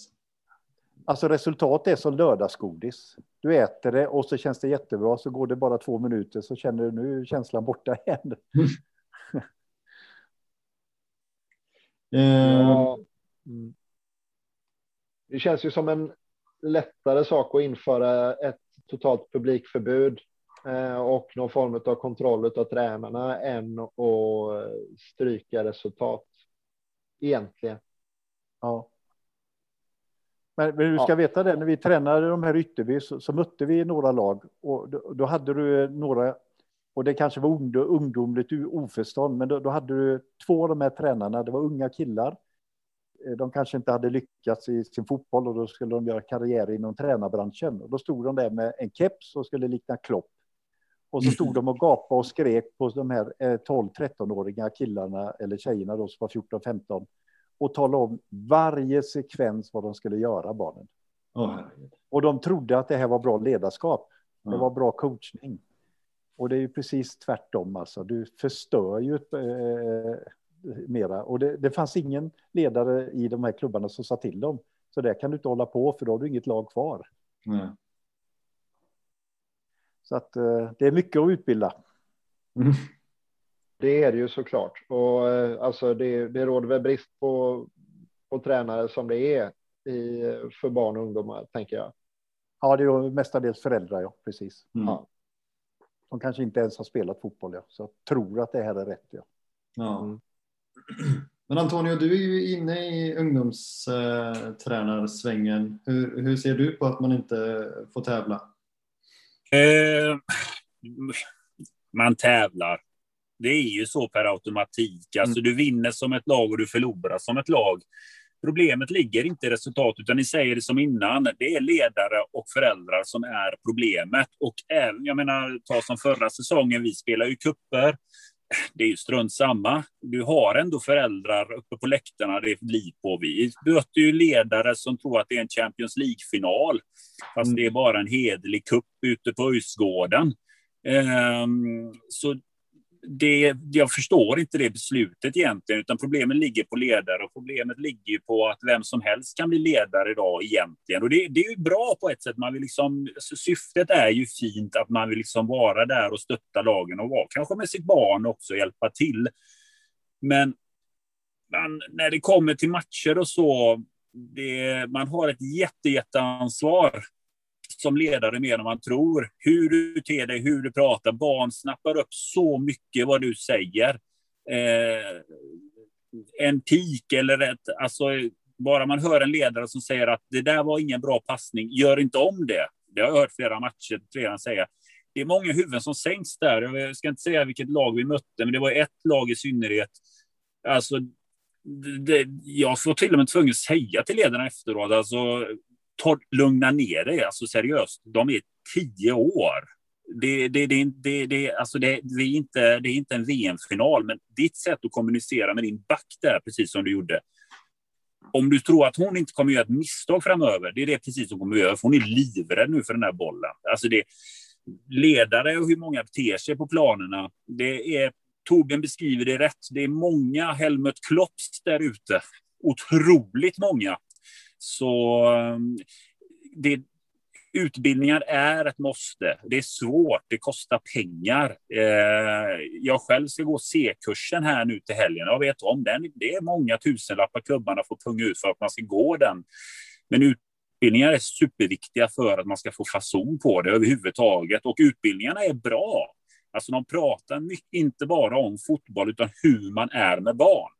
Alltså resultat är som lördagsgodis. Du äter det och så känns det jättebra, så går det bara två minuter så känner du nu känslan borta igen. (laughs) Eh, Ja. Mm. Det känns ju som en lättare sak att införa ett totalt publikförbud eh, och någon form av kontroll av tränarna än att stryka resultat. Egentligen. Ja. Men, men du ska Ja. veta det, när vi tränade de här Ytterby så, så mötte vi några lag och då, då hade du några, och det kanske var ungdom, ungdomligt oförstånd, men då, då hade du två av de här tränarna, det var unga killar. Eh, De kanske inte hade lyckats i sin fotboll och då skulle de göra karriär inom tränarbranschen. Och då stod de där med en keps och skulle likna Klopp. Och så stod de och gapade och skrek på de här eh, 12-13-åriga killarna eller tjejerna då som var 14-15 och talade om varje sekvens vad de skulle göra, barnen. herregud. Och de trodde att det här var bra ledarskap. Det var bra coachning. Och det är ju precis tvärtom alltså. Du förstör ju eh, mera. Och det, det fanns ingen ledare i de här klubbarna som sa till dem. Så där kan du inte hålla på för då har du inget lag kvar. Nej. Så att eh, det är mycket att utbilda. Mm. Det är det ju såklart. Och eh, alltså det, det råder väl brist på, på tränare som det är i, för barn och ungdomar, tänker jag. Ja, det är ju mestadels föräldrar, ja, precis. Mm. Ja. De kanske inte ens har spelat fotboll, ja. Så tror att det här är rätt, ja. Ja. Mm. (clears throat) Men Antonio, du är ju inne i ungdomstronarsvängen. Hur, hur ser du på att man inte får tävla? Eh, man tävlar. Det är ju så per automatik. Alltså, Du vinner som ett lag och du förlorar som ett lag. Problemet ligger inte i resultat, utan ni säger det som innan. Det är ledare och föräldrar som är problemet. Och även, jag menar, ta som förra säsongen, vi spelar ju kupper. Det är ju strunt samma. Du har ändå föräldrar uppe på läktarna det är liv på. Vi möter ju ledare som tror att det är en Champions League-final. Fast det är bara en hederlig kupp ute på Ösgården. Ehm, så det, jag förstår inte det beslutet egentligen, utan problemet ligger på ledare och problemet ligger ju på att vem som helst kan bli ledare idag egentligen. Och det, det är ju bra på ett sätt. Man vill liksom, alltså, syftet är ju fint att man vill liksom vara där och stötta lagen och vara kanske med sitt barn också hjälpa till. Men man, när det kommer till matcher och så, det, man har ett jätte, jätteansvar som ledare mer än man tror. Hur du beter dig, hur du pratar. Barn snappar upp så mycket vad du säger. eh, en pik eller ett, alltså bara man hör en ledare som säger att det där var ingen bra passning, gör inte om det. Det har jag hört flera matcher redan säga. Det är många huvuden som sänks där. Jag ska inte säga vilket lag vi mötte, men det var ett lag i synnerhet. Alltså, det, jag var till och med tvungen att säga till ledarna efteråt, alltså, ta, lugna ner dig, alltså seriöst. De är tio år. Det, det, det, det, det, alltså det, det, är inte, det är inte en VM-final, men ditt sätt att kommunicera med din back där, precis som du gjorde. Om du tror att hon inte kommer göra ett misstag framöver, det är det precis som kommer göra, för hon är livrädd nu för den här bollen. Alltså det, ledare och hur många beter sig på planerna, det är Torbjörn beskriver det rätt. Det är många Helmut Klopps där ute. Otroligt många. Så ehm, det, utbildningar är ett måste. Det är svårt, det kostar pengar. Eh, jag själv ska gå C-kursen här nu till helgen. Jag vet om den. Det är många tusenlappar klubbarna får punga ut för att man ska gå den. Men utbildningar är superviktiga för att man ska få fason på det överhuvudtaget. Och utbildningarna är bra. Alltså de pratar mycket, inte bara om fotboll, utan hur man är med barn.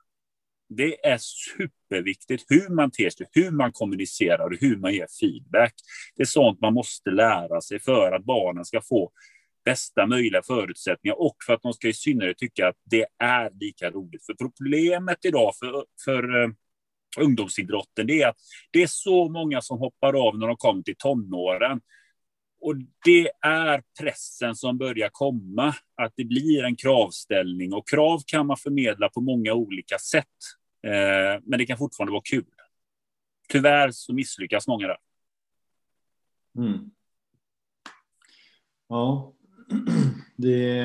Det är superviktigt hur man ter sig, hur man kommunicerar och hur man ger feedback. Det är sånt man måste lära sig för att barnen ska få bästa möjliga förutsättningar och för att de ska i synnerhet tycka att det är lika roligt. För problemet idag för, för eh, ungdomsidrotten det är att det är så många som hoppar av när de kommer till tonåren. Och det är pressen som börjar komma, att det blir en kravställning. Och krav kan man förmedla på många olika sätt. Eh, men det kan fortfarande vara kul. Tyvärr så misslyckas många där. Mm. Ja, (clears throat) det,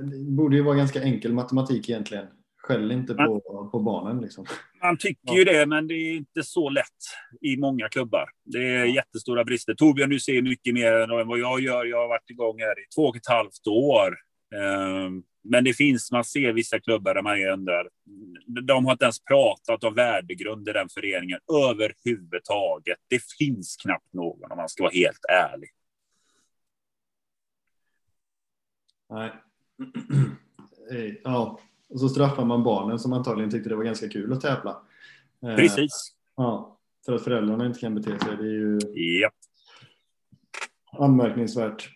det, borde ju vara ganska enkel matematik egentligen. Skäll inte på, man, på barnen. Liksom. Man tycker ju det, men det är inte så lätt i många klubbar. Det är jättestora brister. Torbjörn, du ser mycket mer än vad jag gör. Jag har varit igång här i två och ett halvt år. Ehm, men det finns, man ser vissa klubbar där man undrar. De har inte ens pratat om värdegrund i den föreningen överhuvudtaget. Det finns knappt någon om man ska vara helt ärlig. Nej. (clears throat) Ja, och så straffar man barnen som antagligen tyckte det var ganska kul att tävla. Eh, Precis. Ja, för att föräldrarna inte kan bete sig. Det är ju yep. anmärkningsvärt.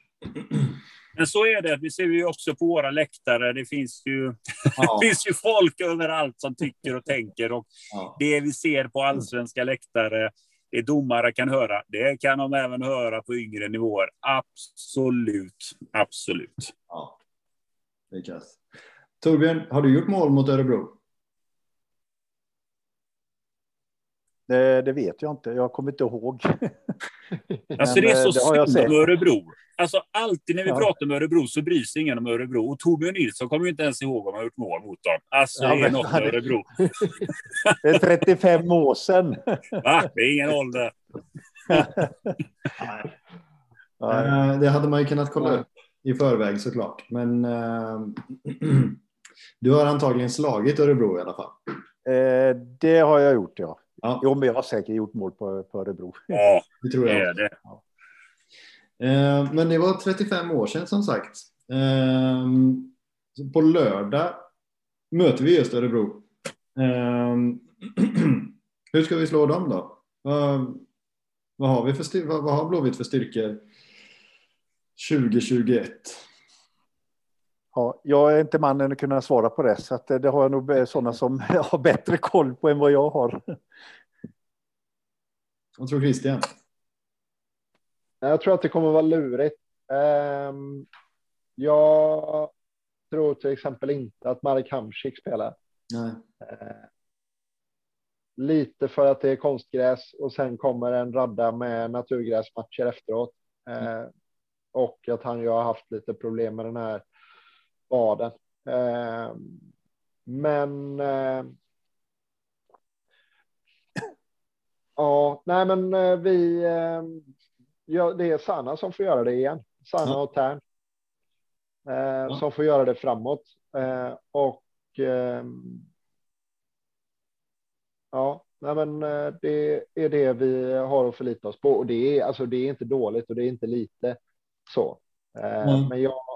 Men så är det. Vi ser ju också på våra läktare. Det finns ju, (laughs) ja. det finns ju folk överallt som tycker och tänker. Och ja. Det vi ser på allsvenska läktare, det domare kan höra, det kan de även höra på yngre nivåer. Absolut, absolut. Ja, det är kass. Torbjörn, har du gjort mål mot Örebro? Det, det, vet jag inte. Jag kommer inte ihåg. (laughs) alltså det är så eh, synd om Örebro. Alltså alltid när vi ja. pratar med Örebro så bryr sig ingen om Örebro. Och Torbjörn Nilsson kommer ju inte ens ihåg om han har gjort mål mot dem. Alltså ja, det är något med Örebro. (laughs) det är 35 år sedan. (laughs) Va? Det är ingen ålder. Nej. Det hade man ju kunnat kolla upp i förväg såklart. Men äh, (clears throat) du har antagligen slagit Örebro i alla fall. Eh, det har jag gjort, ja. ja. Jo, men jag har säkert gjort mål på, på Örebro. Ja, det tror jag. Är det. Ja. Eh, men det var 35 år sedan som sagt. Eh, på lördag möter vi just Örebro. Eh, (clears throat) hur ska vi slå dem då? Vad har, vi för, vad har Blåvitt för styrkor 2021? Ja, jag är inte mannen att kunna svara på det, så att det har jag nog sådana som (laughs) har bättre koll på än vad jag har. Vad tror Christian? Jag tror att det kommer vara lurigt. Ehm, jag tror till exempel inte att Marek Hamsik spelar. Nej. Ehm, lite för att det är konstgräs och sen kommer en radda med naturgräsmatcher efteråt. Ehm, och att han ju har haft lite problem med den här vaden. Men Ja, nej men eh, vi, ja, det är Sanna som får göra det igen. Sanna ja. och Tern. Eh, ja. Som får göra det framåt. Eh, och eh, ja, nej men eh, det är det vi har att förlita oss på. Och det är, alltså, det är inte dåligt och det är inte lite så. Mm. Men jag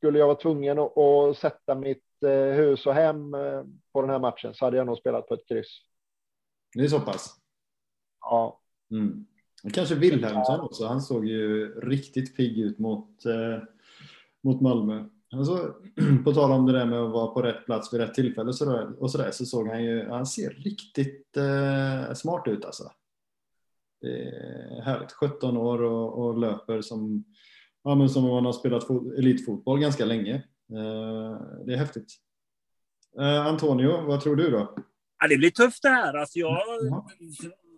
skulle jag vara tvungen att, att sätta mitt eh, hus och hem eh, på den här matchen så hade jag nog spelat på ett kryss. Det är så pass? Ja. Mm. Kanske Wilhelmsson också. Han såg ju riktigt pigg ut mot, eh, mot Malmö. Alltså, (clears throat) på tal om det där med att vara på rätt plats vid rätt tillfälle så där, och så, där, så såg han ju, han ser riktigt eh, smart ut alltså. Det är härligt. 17 år och, och löper som, ja, men som om man har spelat fot, elitfotboll ganska länge. Eh, det är häftigt. Eh, Antonio, vad tror du då? Ja, det blir tufft det här. Alltså jag,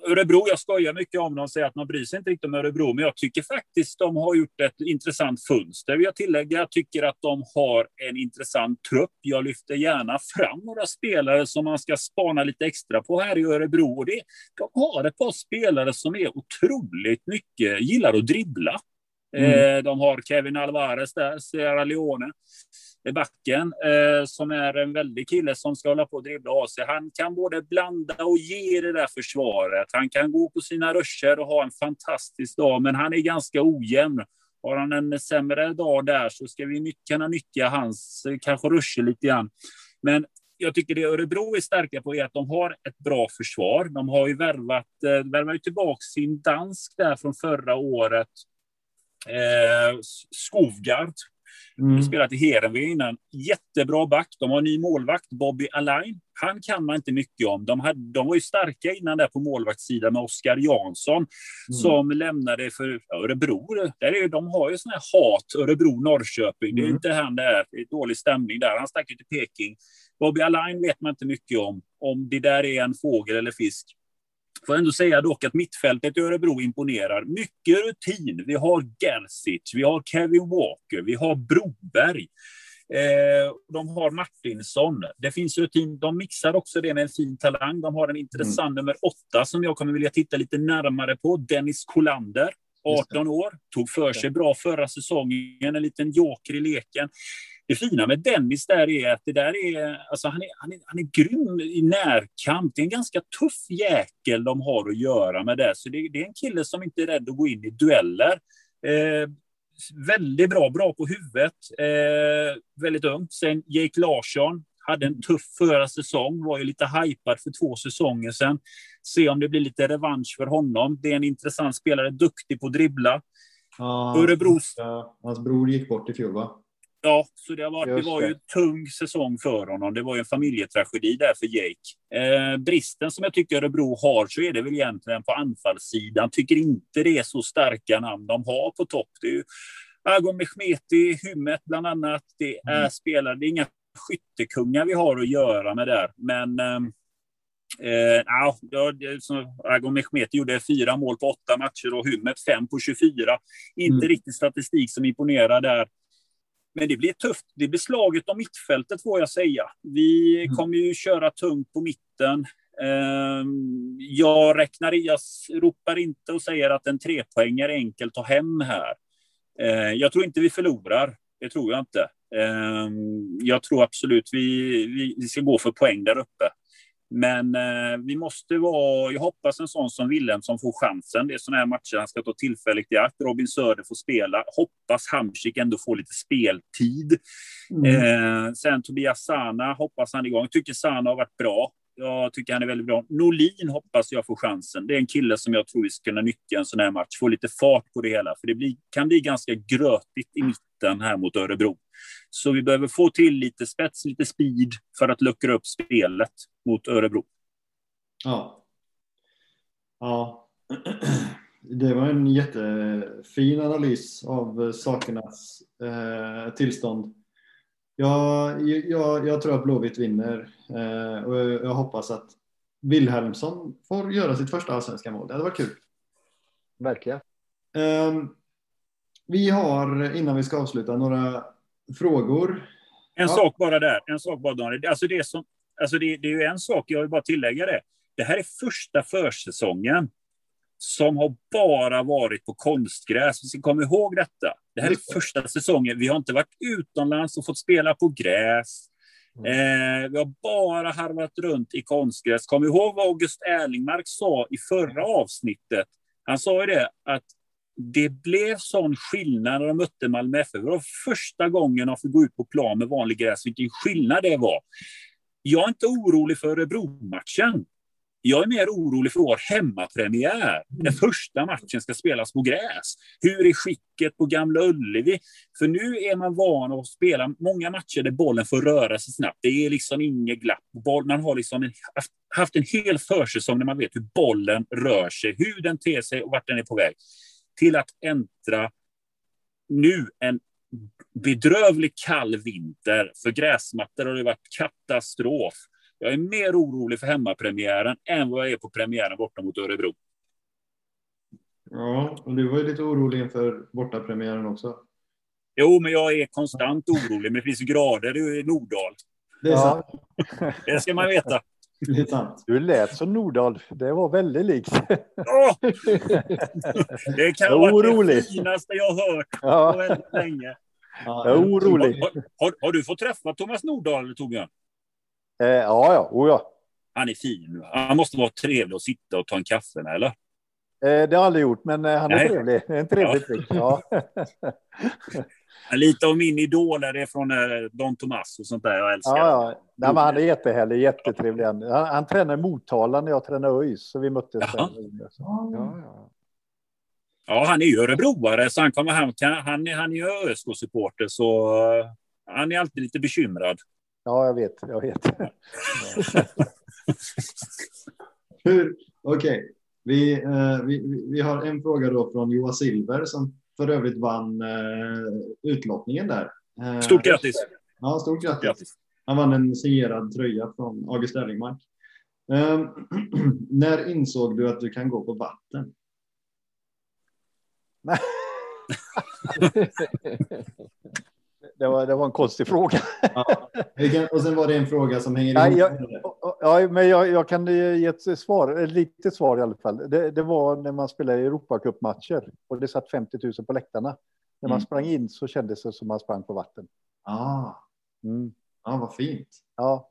Örebro, jag skojar mycket om dem och säger att man bryr sig inte riktigt om Örebro, men jag tycker faktiskt de har gjort ett intressant fönster. Jag tillägga, jag tycker att de har en intressant trupp. Jag lyfter gärna fram några spelare som man ska spana lite extra på här i Örebro. Och det, de har ett par spelare som är otroligt mycket, gillar att dribbla. Mm. Eh, de har Kevin Alvarez där, Sierra Leone backen eh, som är en väldig kille som ska hålla på och dribbla av sig. Han kan både blanda och ge det där försvaret. Han kan gå på sina ruscher och ha en fantastisk dag, men han är ganska ojämn. Har han en sämre dag där så ska vi kunna nyttja hans eh, kanske ruscher lite grann. Men jag tycker det Örebro är starka på är att de har ett bra försvar. De har ju värvat, värvat tillbaka sin dansk där från förra året. Eh, Skovgard Mm. Spelat i Heerenveen innan. Jättebra back. De har en ny målvakt, Bobby Alain. Han kan man inte mycket om. De, hade, de var ju starka innan där på målvaktssidan med Oskar Jansson mm. som lämnade för Örebro. Där är, de har ju sån här hat, Örebro-Norrköping. Mm. Det är mm. inte han där. Det är dålig stämning där. Han stack ju till Peking. Bobby Alain vet man inte mycket om. Om det där är en fågel eller fisk. Får ändå säga dock att mittfältet i Örebro imponerar. Mycket rutin. Vi har Gersic, vi har Kevin Walker, vi har Broberg. Eh, de har Martinsson. Det finns rutin. De mixar också det med en fin talang. De har en intressant mm. nummer åtta som jag kommer vilja titta lite närmare på. Dennis Kolander. 18 år, tog för sig bra förra säsongen, en liten joker i leken. Det fina med Dennis där är att det där är, alltså han, är, han, är, han är grym i närkamp. Det är en ganska tuff jäkel de har att göra med det. Så det, det är en kille som inte är rädd att gå in i dueller. Eh, väldigt bra, bra på huvudet. Eh, väldigt ung. Sen Jake Larsson, hade en tuff förra säsong, var ju lite hypad för två säsonger sedan. Se om det blir lite revansch för honom. Det är en intressant spelare, duktig på att dribbla. Ja, Örebros... Hans bror gick bort i fjol, va? Ja, så det, varit, det var ju en tung säsong för honom. Det var ju en familjetragedi där för Jake. Eh, bristen som jag tycker Örebro har så är det väl egentligen på anfallssidan. Tycker inte det är så starka namn de har på topp. Det är ju Agon Mehmeti, Hymmet bland annat. Det är mm. spelare, det är inga skyttekungar vi har att göra med där. Men ehm, Eh, ja, Agon Mehmeti gjorde fyra mål på åtta matcher och Hymmet fem på 24. Inte mm. riktigt statistik som imponerar där. Men det blir tufft. Det blir slaget om mittfältet får jag säga. Vi mm. kommer ju köra tungt på mitten. Ehm, jag, räknar, jag ropar inte och säger att en trepoäng är enkelt ta hem här. Ehm, jag tror inte vi förlorar. Det tror jag inte. Ehm, jag tror absolut vi, vi ska gå för poäng där uppe. Men eh, vi måste vara, jag hoppas en sån som Willem som får chansen. Det är sådana här matcher han ska ta tillfälligt i akt. Robin Söder får spela. Hoppas Hamsik ändå får lite speltid. Mm. Eh, sen Tobias Sana hoppas han igång. Jag tycker Sana har varit bra. Jag tycker han är väldigt bra. Norlin hoppas jag får chansen. Det är en kille som jag tror vi ska kunna nyttja en sån här match. Få lite fart på det hela. För det blir, kan bli ganska grötigt i mitten här mot Örebro. Så vi behöver få till lite spets, lite speed för att luckra upp spelet mot Örebro. Ja. Ja. (clears throat) Det var en jättefin analys av sakernas eh, tillstånd. Jag, jag, jag tror att Blåvitt vinner eh, och jag hoppas att Wilhelmsson får göra sitt första allsvenska mål. Det hade varit kul. Verkligen. Eh, vi har, innan vi ska avsluta, några frågor. En ja. sak bara där. En sak bara, Daniel. Alltså det, som, alltså det, det är ju en sak, jag vill bara tillägga det. Det här är första försäsongen som har bara varit på konstgräs. Vi ska komma ihåg detta. Det här är första säsongen. Vi har inte varit utomlands och fått spela på gräs. Mm. Eh, vi har bara harvat runt i konstgräs. Kom ihåg vad August Erlingmark sa i förra avsnittet? Han sa ju det att det blev sån skillnad när de mötte Malmö FF. Det var första gången de fick gå ut på plan med vanlig gräs, vilken skillnad det var. Jag är inte orolig för Örebro-matchen. Jag är mer orolig för vår hemmapremiär. När första matchen ska spelas på gräs. Hur är skicket på Gamla Ullevi? För nu är man van att spela många matcher där bollen får röra sig snabbt. Det är liksom inget glapp. Man har liksom en, haft en hel försäsong när man vet hur bollen rör sig, hur den ter sig och vart den är på väg. Till att äntra nu en bedrövlig kall vinter. För gräsmattor har det varit katastrof. Jag är mer orolig för hemmapremiären än vad jag är på premiären borta mot Örebro. Ja, och du var ju lite orolig inför bortapremiären också. Jo, men jag är konstant orolig. Men det finns grader i Nordal. Det är sant. Det ska man veta. Det är sant. Du lät som Nordahl. Det var väldigt likt. Åh! (laughs) Det kan vara Orolig. det finaste jag har hört Ja. på väldigt länge. Jag är orolig. Har, har, har du fått träffa Thomas Nordahl, Torbjörn? Eh, ja, ja. Oh, ja. Han är fin. Han måste vara trevlig att sitta och ta en kaffe med, eller? Eh, det har jag aldrig gjort, men eh, han är Nej. trevlig. En trevlig prick. Ja. (laughs) Lite av min idol är det från eh, Don Tomas och sånt där. Jag älskar Ja, ja. Nej, men han är jättehärlig, jättetrevlig. Han, han, tränar Motala när jag tränar ÖIS, så vi möttes. Där. Ja, ja. Ja, han är ju örebroare, så han, kommer, han, kan, han, är- han är ju ÖSK-supporter, så eh, han är alltid lite bekymrad. Ja, jag vet. Jag vet. (laughs) Hur? Okej. Vi, eh, vi, vi- vi har en fråga då från Joa Silver som för övrigt vann eh, utlottningen där. Eh, Stort grattis! Ja, stort grattis. grattis. Han vann en signerad tröja från August Erlingmark. Eh, (clears throat) när insåg du att du kan gå på vatten? (laughs) (laughs) Det var, det var en konstig fråga. Ja. Och sen var det en fråga som hänger ihop jag- med det. Ja, men jag, jag kan ge ett svar, ett litet svar i alla fall. Det, det var när man spelade Europacupmatcher och det satt 50 000 på läktarna. När man Mm. sprang in så kändes det som man sprang på vatten. Ah, Mm. ja, vad fint. Ja,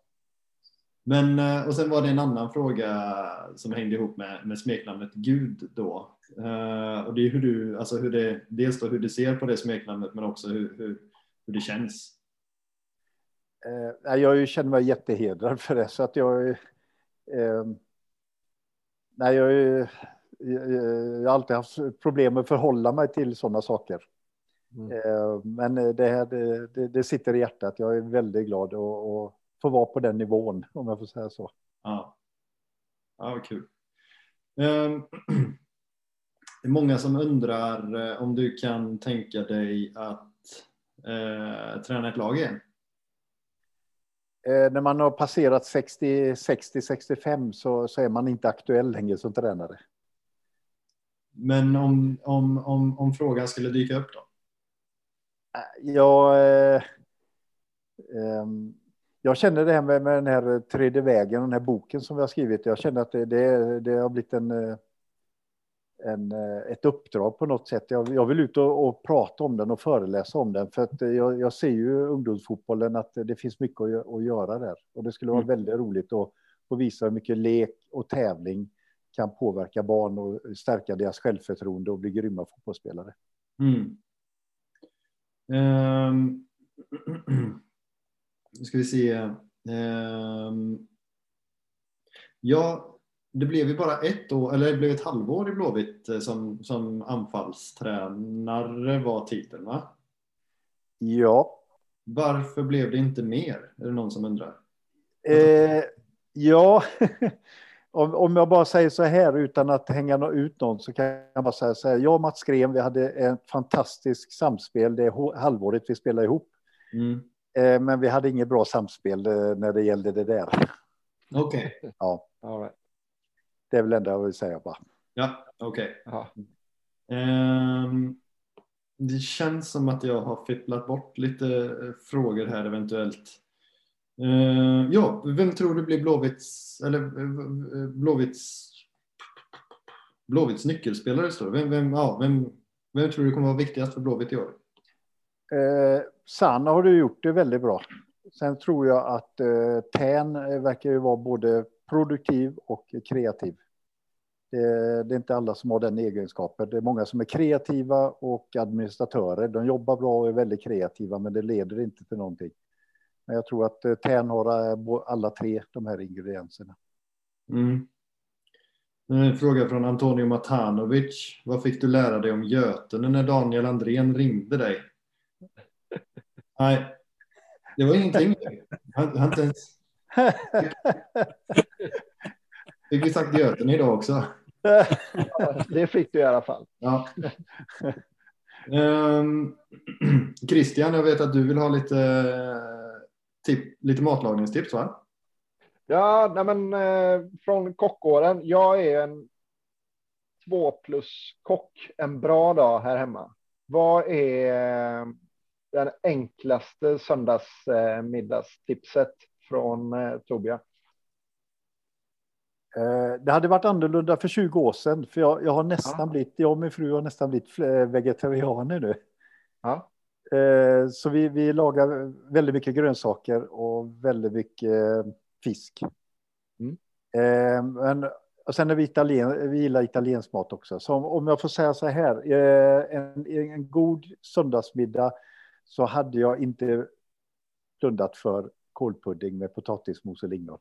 Men, eh, och sen var det en annan fråga som hängde ihop med, med smeknamnet Gud då. Eh, och det är hur du, alltså hur det, dels då hur du ser på det smeknamnet men också hur, hur, hur det känns. eh, jag känner mig jättehedrad för det. Så att jag... Eh, nej, jag, jag, har alltid haft problem med att förhålla mig till sådana saker. Mm. Eh, men det, här, det, det, det sitter i hjärtat. Jag är väldigt glad att att få vara på den nivån, om jag får säga så. Ja, ja vad kul. Ehm, (clears throat) Det är många som undrar eh, om du kan tänka dig att eh, träna ett lag igen? Eh, när man har passerat 60-65 så, så är man inte aktuell längre som tränare. Men om, om, om, om frågan skulle dyka upp då? Jag, eh, ehm, jag känner det här med, med den här tredje vägen, den här boken som vi har skrivit. Jag känner att det, det, det har blivit en, eh, en, eh, ett uppdrag på något sätt. Jag, jag vill ut och, och prata om den och föreläsa om den. För att eh, jag, jag ser ju ungdomsfotbollen att det finns mycket att, att göra där. Och det skulle vara Mm. väldigt roligt att få visa hur mycket lek och tävling kan påverka barn och stärka deras självförtroende och bli grymma fotbollsspelare. Mm. Ehm, (clears throat) nu ska vi se. Ehm, ja, det blev ju bara ett år, eller det blev ett halvår i Blåvitt eh, som, som anfallstränare var titeln va? Ja, Varför blev det inte mer? Är det någon som undrar? Eh, ja, (laughs) om, om jag bara säger så här utan att hänga ut någon så kan jag bara säga så här. Jag och Mats Gren, vi hade ett fantastiskt samspel det halvåret vi spelade ihop. Mm. Eh, men vi hade inget bra samspel eh, när det gällde det där. Okej, Ja, All right. Det är väl det enda jag vill säga bara. ja, okej. Ja. Ehm, det känns som att jag har fipplat bort lite eh, frågor här eventuellt. Ehm, ja, vem tror du blir Blåvitts, eller eh, Blåvitts, Blåvitts nyckelspelare? Står det. Vem, vem, ja, vem, vem tror du kommer vara viktigast för Blåvitt i år? Eh, Sanna har du gjort det väldigt bra. Sen tror jag att eh, Tän eh, verkar ju vara både produktiv och kreativ. Det, det, är inte alla som har den egenskapen. Det är många som är kreativa och administratörer. De jobbar bra och är väldigt kreativa, men det leder inte till någonting. Men jag tror att eh, Tern har alla tre de här ingredienserna. Mm. En fråga från Antonio Matanovic. Vad fick du lära dig om Götene när Daniel Andrén ringde dig? (laughs) Nej, det var ingenting. Han, han inte ens... (laughs) Fick vi sagt Götene idag också? (laughs) det fick du i alla fall. Ja. Um, (clears throat) Christian, jag vet att du vill ha lite, tip, lite matlagningstips, va? Ja, nej men eh, från kockåren. Jag är en två plus kock en bra dag här hemma. Vad är den enklaste söndagsmiddagstipset från eh, Torbjörn? Eh, det hade varit annorlunda för 20 år sedan, för jag, jag har nästan ja. blivit, jag och min fru har nästan blivit vegetarianer nu. Ja. Eh, så vi, vi lagar väldigt mycket grönsaker och väldigt mycket fisk. Mm. Eh, men, och sen är vi, italien, vi gillar italiensk mat också. Så om jag får säga så här, en, en god söndagsmiddag så hade jag inte blundat för kålpudding med potatismos och lingon.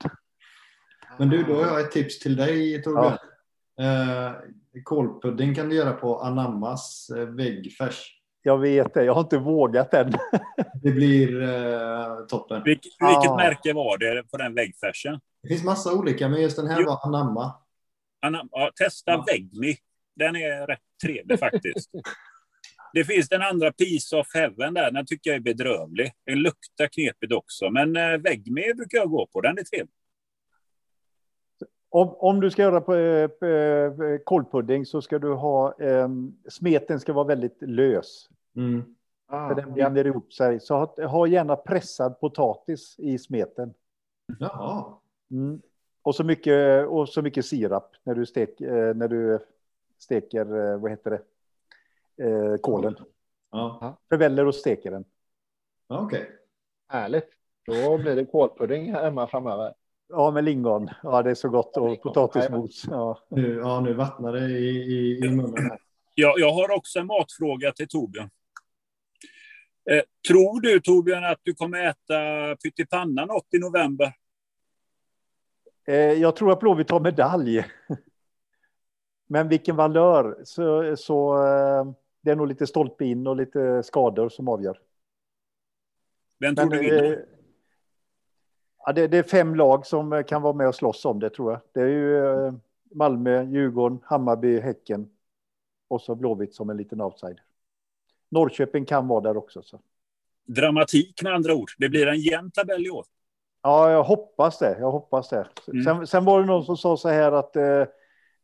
Men du, då har jag ett tips till dig Torbjörn. Ja. Eh, kålpudding kan du göra på anammas eh, väggfärs. Jag vet det, jag har inte vågat än. (laughs) det blir eh, toppen. Vilk, vilket ah. märke var det på den väggfärsen? Det finns massa olika, men just den här jo. var anamma. Anam ja, testa ja. väggmi. Den är rätt trevlig faktiskt. (laughs) Det finns den andra Piece of Heaven där. Den tycker jag är bedrövlig. Den luktar knepigt också. Men eh, brukar jag gå på. Den är trevlig. Om, om du ska göra på, eh, eh, kålpudding så ska du ha... Eh, smeten ska vara väldigt lös. Mm. Ah, för den binder ihop sig. Så ha, ha, gärna pressad potatis i smeten. Jaha. Mm. Och, så mycket, och så mycket sirap när du, stek, eh, när du steker, vad heter det, eh, kålen. Ja. Förväller och steker den. Okej. Okay. Härligt. Då blir det kålpudding hemma framöver. Ja, med lingon. Ja, det är så gott. Och potatismos. Ja. Nu, ja, nu vattnar det i, i, i munnen. Här. Ja, jag har också en matfråga till Torbjörn. Eh, tror du, Torbjörn, att du kommer äta pyttipanna något i november? Eh, jag tror att Blåvitt har medalj. Men vilken valör. Så, så eh, det är nog lite stolpe in och lite skador som avgör. Vem tror Men, du vinner? Eh, ja, det, det, är fem lag som kan vara med och slåss om det tror jag. Det är ju eh, Malmö, Djurgården, Hammarby, Häcken och så Blåvitt som en liten outsider. Norrköping kan vara där också. Så. Dramatik med andra ord. Det blir en jämn tabell i år. Ja, jag hoppas det. Jag hoppas det. Mm. Sen, sen, var det någon som sa så här att eh, Eh,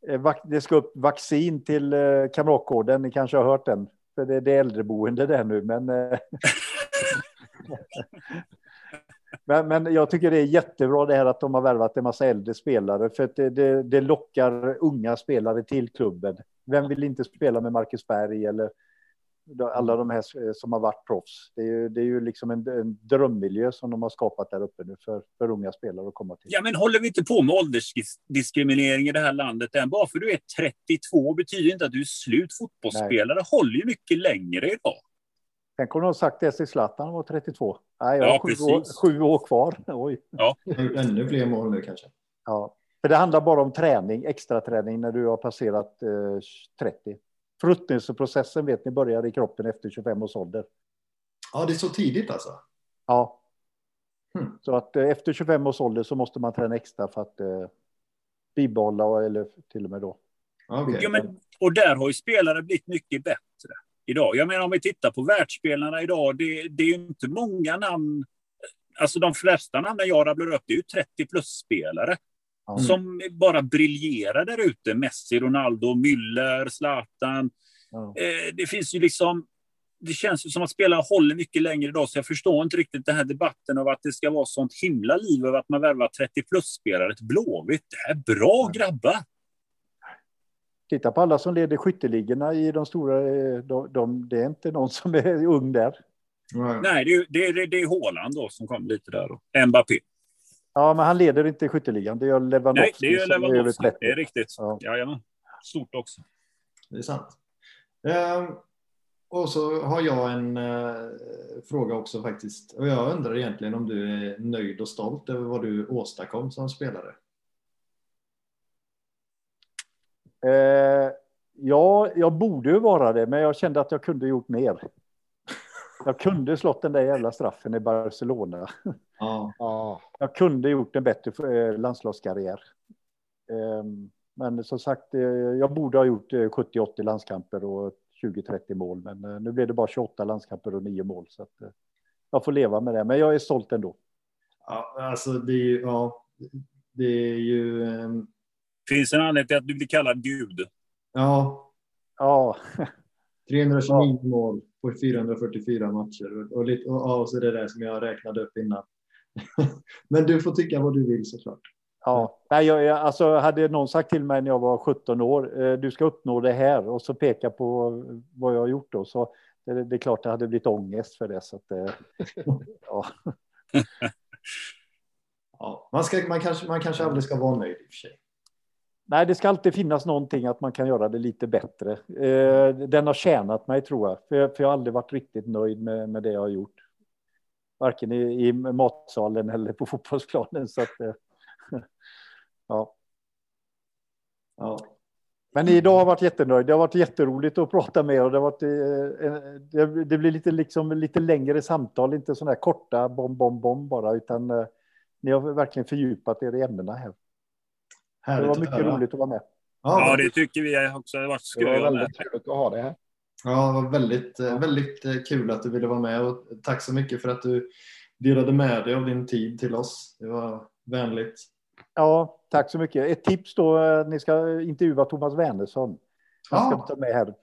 Eh, det ska upp vaccin till eh, Kamratgården. Ni kanske har hört den. För det är det äldreboende där nu. Men, eh, (laughs) men, men, jag tycker det är jättebra det här att de har värvat en massa äldre spelare. För det, det, det, lockar unga spelare till klubben. Vem vill inte spela med Marcus Berg eller alla de här som har varit proffs. Det är ju, det är ju liksom en, en drömmiljö som de har skapat där uppe nu för, för unga spelare att komma till. Ja, men håller vi inte på med åldersdiskriminering i det här landet än? Bara för du är 32 betyder inte att du är slut fotbollsspelare. Nej. håller ju mycket längre idag. Tänk om de har sagt det till Zlatan var 32. Nej, jag har ja, sju, år, sju, år, kvar. Oj. Ja. Ännu fler mål nu kanske. Ja, för det handlar bara om träning, extra träning när du har passerat eh, 30. Förruttnelseprocessen vet ni börjar i kroppen efter 25 års ålder. Ja, det är så tidigt alltså? Ja. Hmm. Så att eh, efter 25 års ålder så måste man träna extra för att eh, bibehålla eller till och med då. Okay. Ja, men, och där har ju spelare blivit mycket bättre idag. Jag menar om vi tittar på världsspelarna idag, det, det är ju inte många namn. Alltså de flesta namnen jag rabblar upp, det är ju 30 plus-spelare. Mm. Som bara briljerar där ute. Messi, Ronaldo, Müller, Zlatan. Mm. Eh, det finns ju liksom... Det känns ju som att spelare håller mycket längre idag, så jag förstår inte riktigt den här debatten av att det ska vara sånt himla liv över att man värvar 30 plus-spelare till Blåvitt. Det är bra grabbar! Titta på alla som leder skytteligorna i de stora... Eh, de, de, det är inte någon som är ung där. Nej, det är, det är, det är Håland då som kom lite där. Då. Mbappé. Ja, men han leder inte skytteligan. Det gör Lewandowski. Nej, det är Lewandowski. Det är riktigt. Ja. Jajamän. stort också. Det är sant. Ehm, och så har jag en eh, fråga också faktiskt. Och jag undrar egentligen om du är nöjd och stolt över vad du åstadkom som spelare? Eh, ja, jag borde ju vara det, men jag kände att jag kunde gjort mer. Jag kunde slått den där jävla straffen i Barcelona. Ja. Ja, Jag kunde gjort en bättre eh, landslagskarriär. Eh, men som sagt, eh, jag borde ha gjort eh, 70-80 landskamper och 20-30 mål. Men eh, nu blev det bara 28 landskamper och 9 mål. Så att, eh, jag får leva med det, men jag är stolt ändå. ja, alltså det är ju, ja, det är ju, ehm, Finns en anledning till att du blir kallad Gud? ja, Ja, 329 mål på 444 matcher och, lite, och, och så det där som jag räknade upp innan. (laughs) Men du får tycka vad du vill såklart. Ja, Nej, jag, jag, alltså hade någon sagt till mig när jag var 17 år, eh, du ska uppnå det här och så peka på vad jag har gjort då, så det, det är klart det hade blivit ångest för det. Så att, eh, (laughs) ja. Ja, man, ska, man, kanske, man kanske aldrig ska vara nöjd i och för sig. Nej, det ska alltid finnas någonting att man kan göra det lite bättre. Eh, den har tjänat mig tror jag, för, jag, för jag har aldrig varit riktigt nöjd med, med det jag har gjort. Varken i, i matsalen eller på (laughs) fotbollsplanen. Så att, eh, (laughs) ja. Ja. Men idag har jag varit jättenöjd. Det har varit jätteroligt att prata med er. och det, har varit, eh, eh det, blir lite, liksom, lite längre samtal, inte sådana här korta bom, bom, bom bara, utan eh, ni har verkligen fördjupat er i ämnena här. Det Härligt var att mycket höra. roligt att vara med. Ja, Ja, det tycker vi också har varit det var väldigt kul att ha det här. Ja, det var väldigt, eh, väldigt eh, kul att du ville vara med och tack så mycket för att du delade med dig av din tid till oss. Det var vänligt. Ja, tack så mycket. Ett tips då, eh, ni ska intervjua Thomas Wernersson. Han ska Ja. ta med här.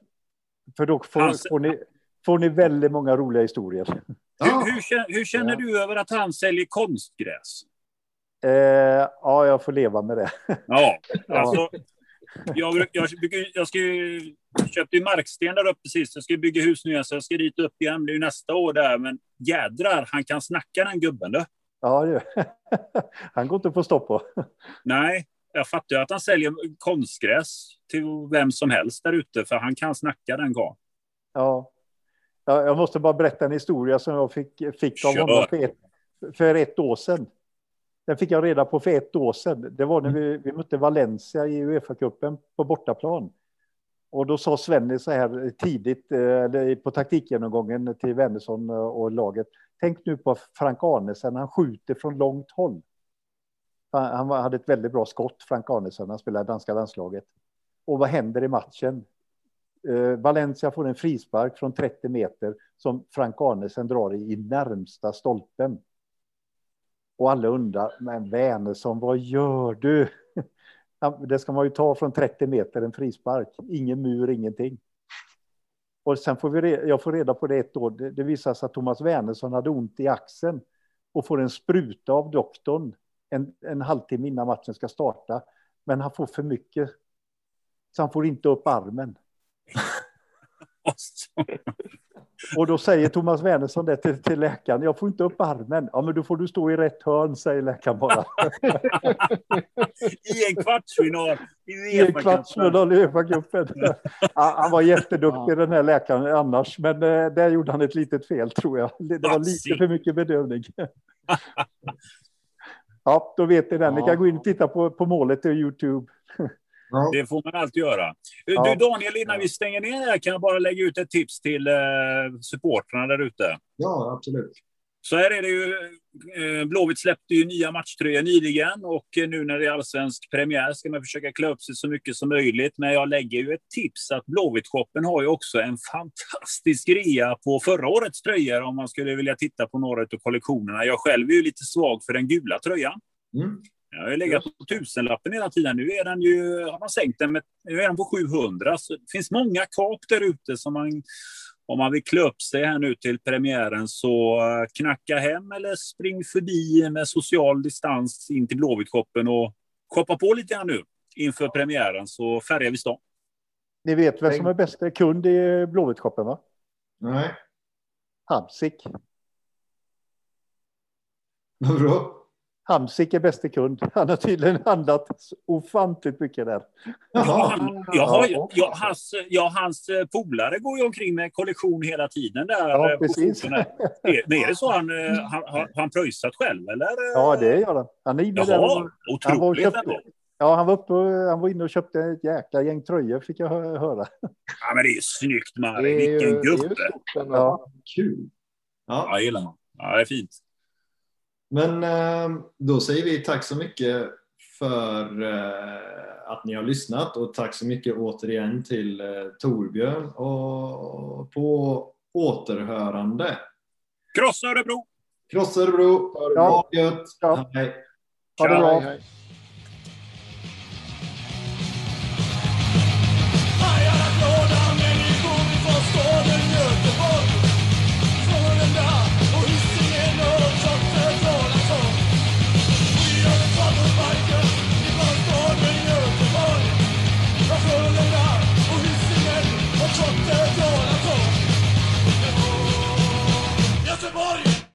För då får, Hans- får, ni, får ni väldigt många roliga historier. Ja, Hur, hur, känner, hur känner Ja. du över att han säljer konstgräs? Eh, ja, jag får leva med det. Ja, (laughs) alltså. Jag, jag, bygger- jag ska ju, köpte ju marksten där uppe sist. Jag ska bygga hus nu, så jag ska dit upp igen. Det är ju nästa år där. Men jädrar, han kan snacka den gubben du. Ja, det. (laughs) Han går inte få stopp på. Nej, jag fattar ju att han säljer konstgräs till vem som helst där ute. För han kan snacka den. Ja. Ja, jag måste bara berätta en historia som jag fick, fick av Kör. honom för ett, för ett år sedan. Den fick jag reda på för ett år sedan. Det var när vi, vi mötte Valencia i Uefa-cupen på bortaplan. Och då sa Svenny så här tidigt eh, eller på taktikgenomgången till Wennersson och laget. Tänk nu på Frank Arnesen, han skjuter från långt håll. Han hade ett väldigt bra skott, Frank Arnesen, han spelade danska landslaget. Och vad händer i matchen? Eh, Valencia får en frispark från 30 meter som Frank Arnesen drar i närmsta stolpen. Och alla undrar, men Wernersson, vad gör du? (laughs) Det ska man ju ta från 30 meter, en frispark. Ingen mur, ingenting. Och sen får vi, re- jag får reda på det ett år. Det, det visar sig att Thomas Wernersson hade ont i axeln och får en spruta av doktorn en, en halvtimme innan matchen ska starta. Men han får för mycket. Så han får inte upp armen. (laughs) (laughs) Och då säger Thomas Wernersson det till, till läkaren. Jag får inte upp armen. Ja, men då får du stå i rätt hörn, säger läkaren bara. (laughs) I en kvartsfinal i en kvartsfinal i Uefa-cupen. Han var jätteduktig den här läkaren annars, men eh, där gjorde han ett litet fel tror jag. Det var lite för mycket bedövning. (laughs) Ja, då vet ni den. Ni kan gå in och titta på, på målet på Youtube. Ja. Det får man alltid göra. Du Ja. Daniel, innan vi stänger ner här kan jag bara lägga ut ett tips till eh, supportrarna där ute. ja, absolut. Så här är det ju. Eh, Blåvitt släppte ju nya matchtröjor nyligen och eh, nu när det är allsvensk premiär ska man försöka klä upp sig så mycket som möjligt. Men jag lägger ju ett tips att Blåvitt-shoppen har ju också en fantastisk rea på förra årets tröjor om man skulle vilja titta på några av kollektionerna. Jag själv är ju lite svag för den gula tröjan. Mm. Jag har ju legat på tusenlappen hela tiden. Nu är den ju, har man sänkt den med, nu är den på 700. Så det finns många kap där ute som man, om man vill klä upp sig här nu till premiären så eh, knacka hem eller spring förbi med social distans in till Blåvitt-shoppen och shoppa på lite grann nu inför premiären så färgar vi stan. Ni vet vem som är bästa kund i Blåvitt-shoppen, va? Nej, Hamsik. vad bra. Hamsik är bäste kund. (laughs) Han har tydligen handlat ofantligt mycket där. Ja, Jaha. han, jag har, ju- Ja, ja, hans, ja, hans eh, polare går ju omkring med kollektion hela tiden där. Ja, eh, precis. (laughs) Är, men är det så han, eh, han, han, han pröjsat själv eller? Ja, det gör han. Han är inne där. Jaha, och- Han var, köpte, ja, han var uppe och, han var inne och köpte ett jäkla gäng tröjor fick jag hö- höra. Ja, men det är snyggt Mari, vilken det är ju gubbe. Ja. Kul. Ja, Ja, jag gillar honom. Ja, det är fint. Men eh, då säger vi tack så mycket för eh, att ni har lyssnat och tack så mycket återigen till eh, Torbjörn och på återhörande. Krossa Örebro! Krossa Örebro! Ha det! Ja. Hej! Ha det bra. Hej, hej.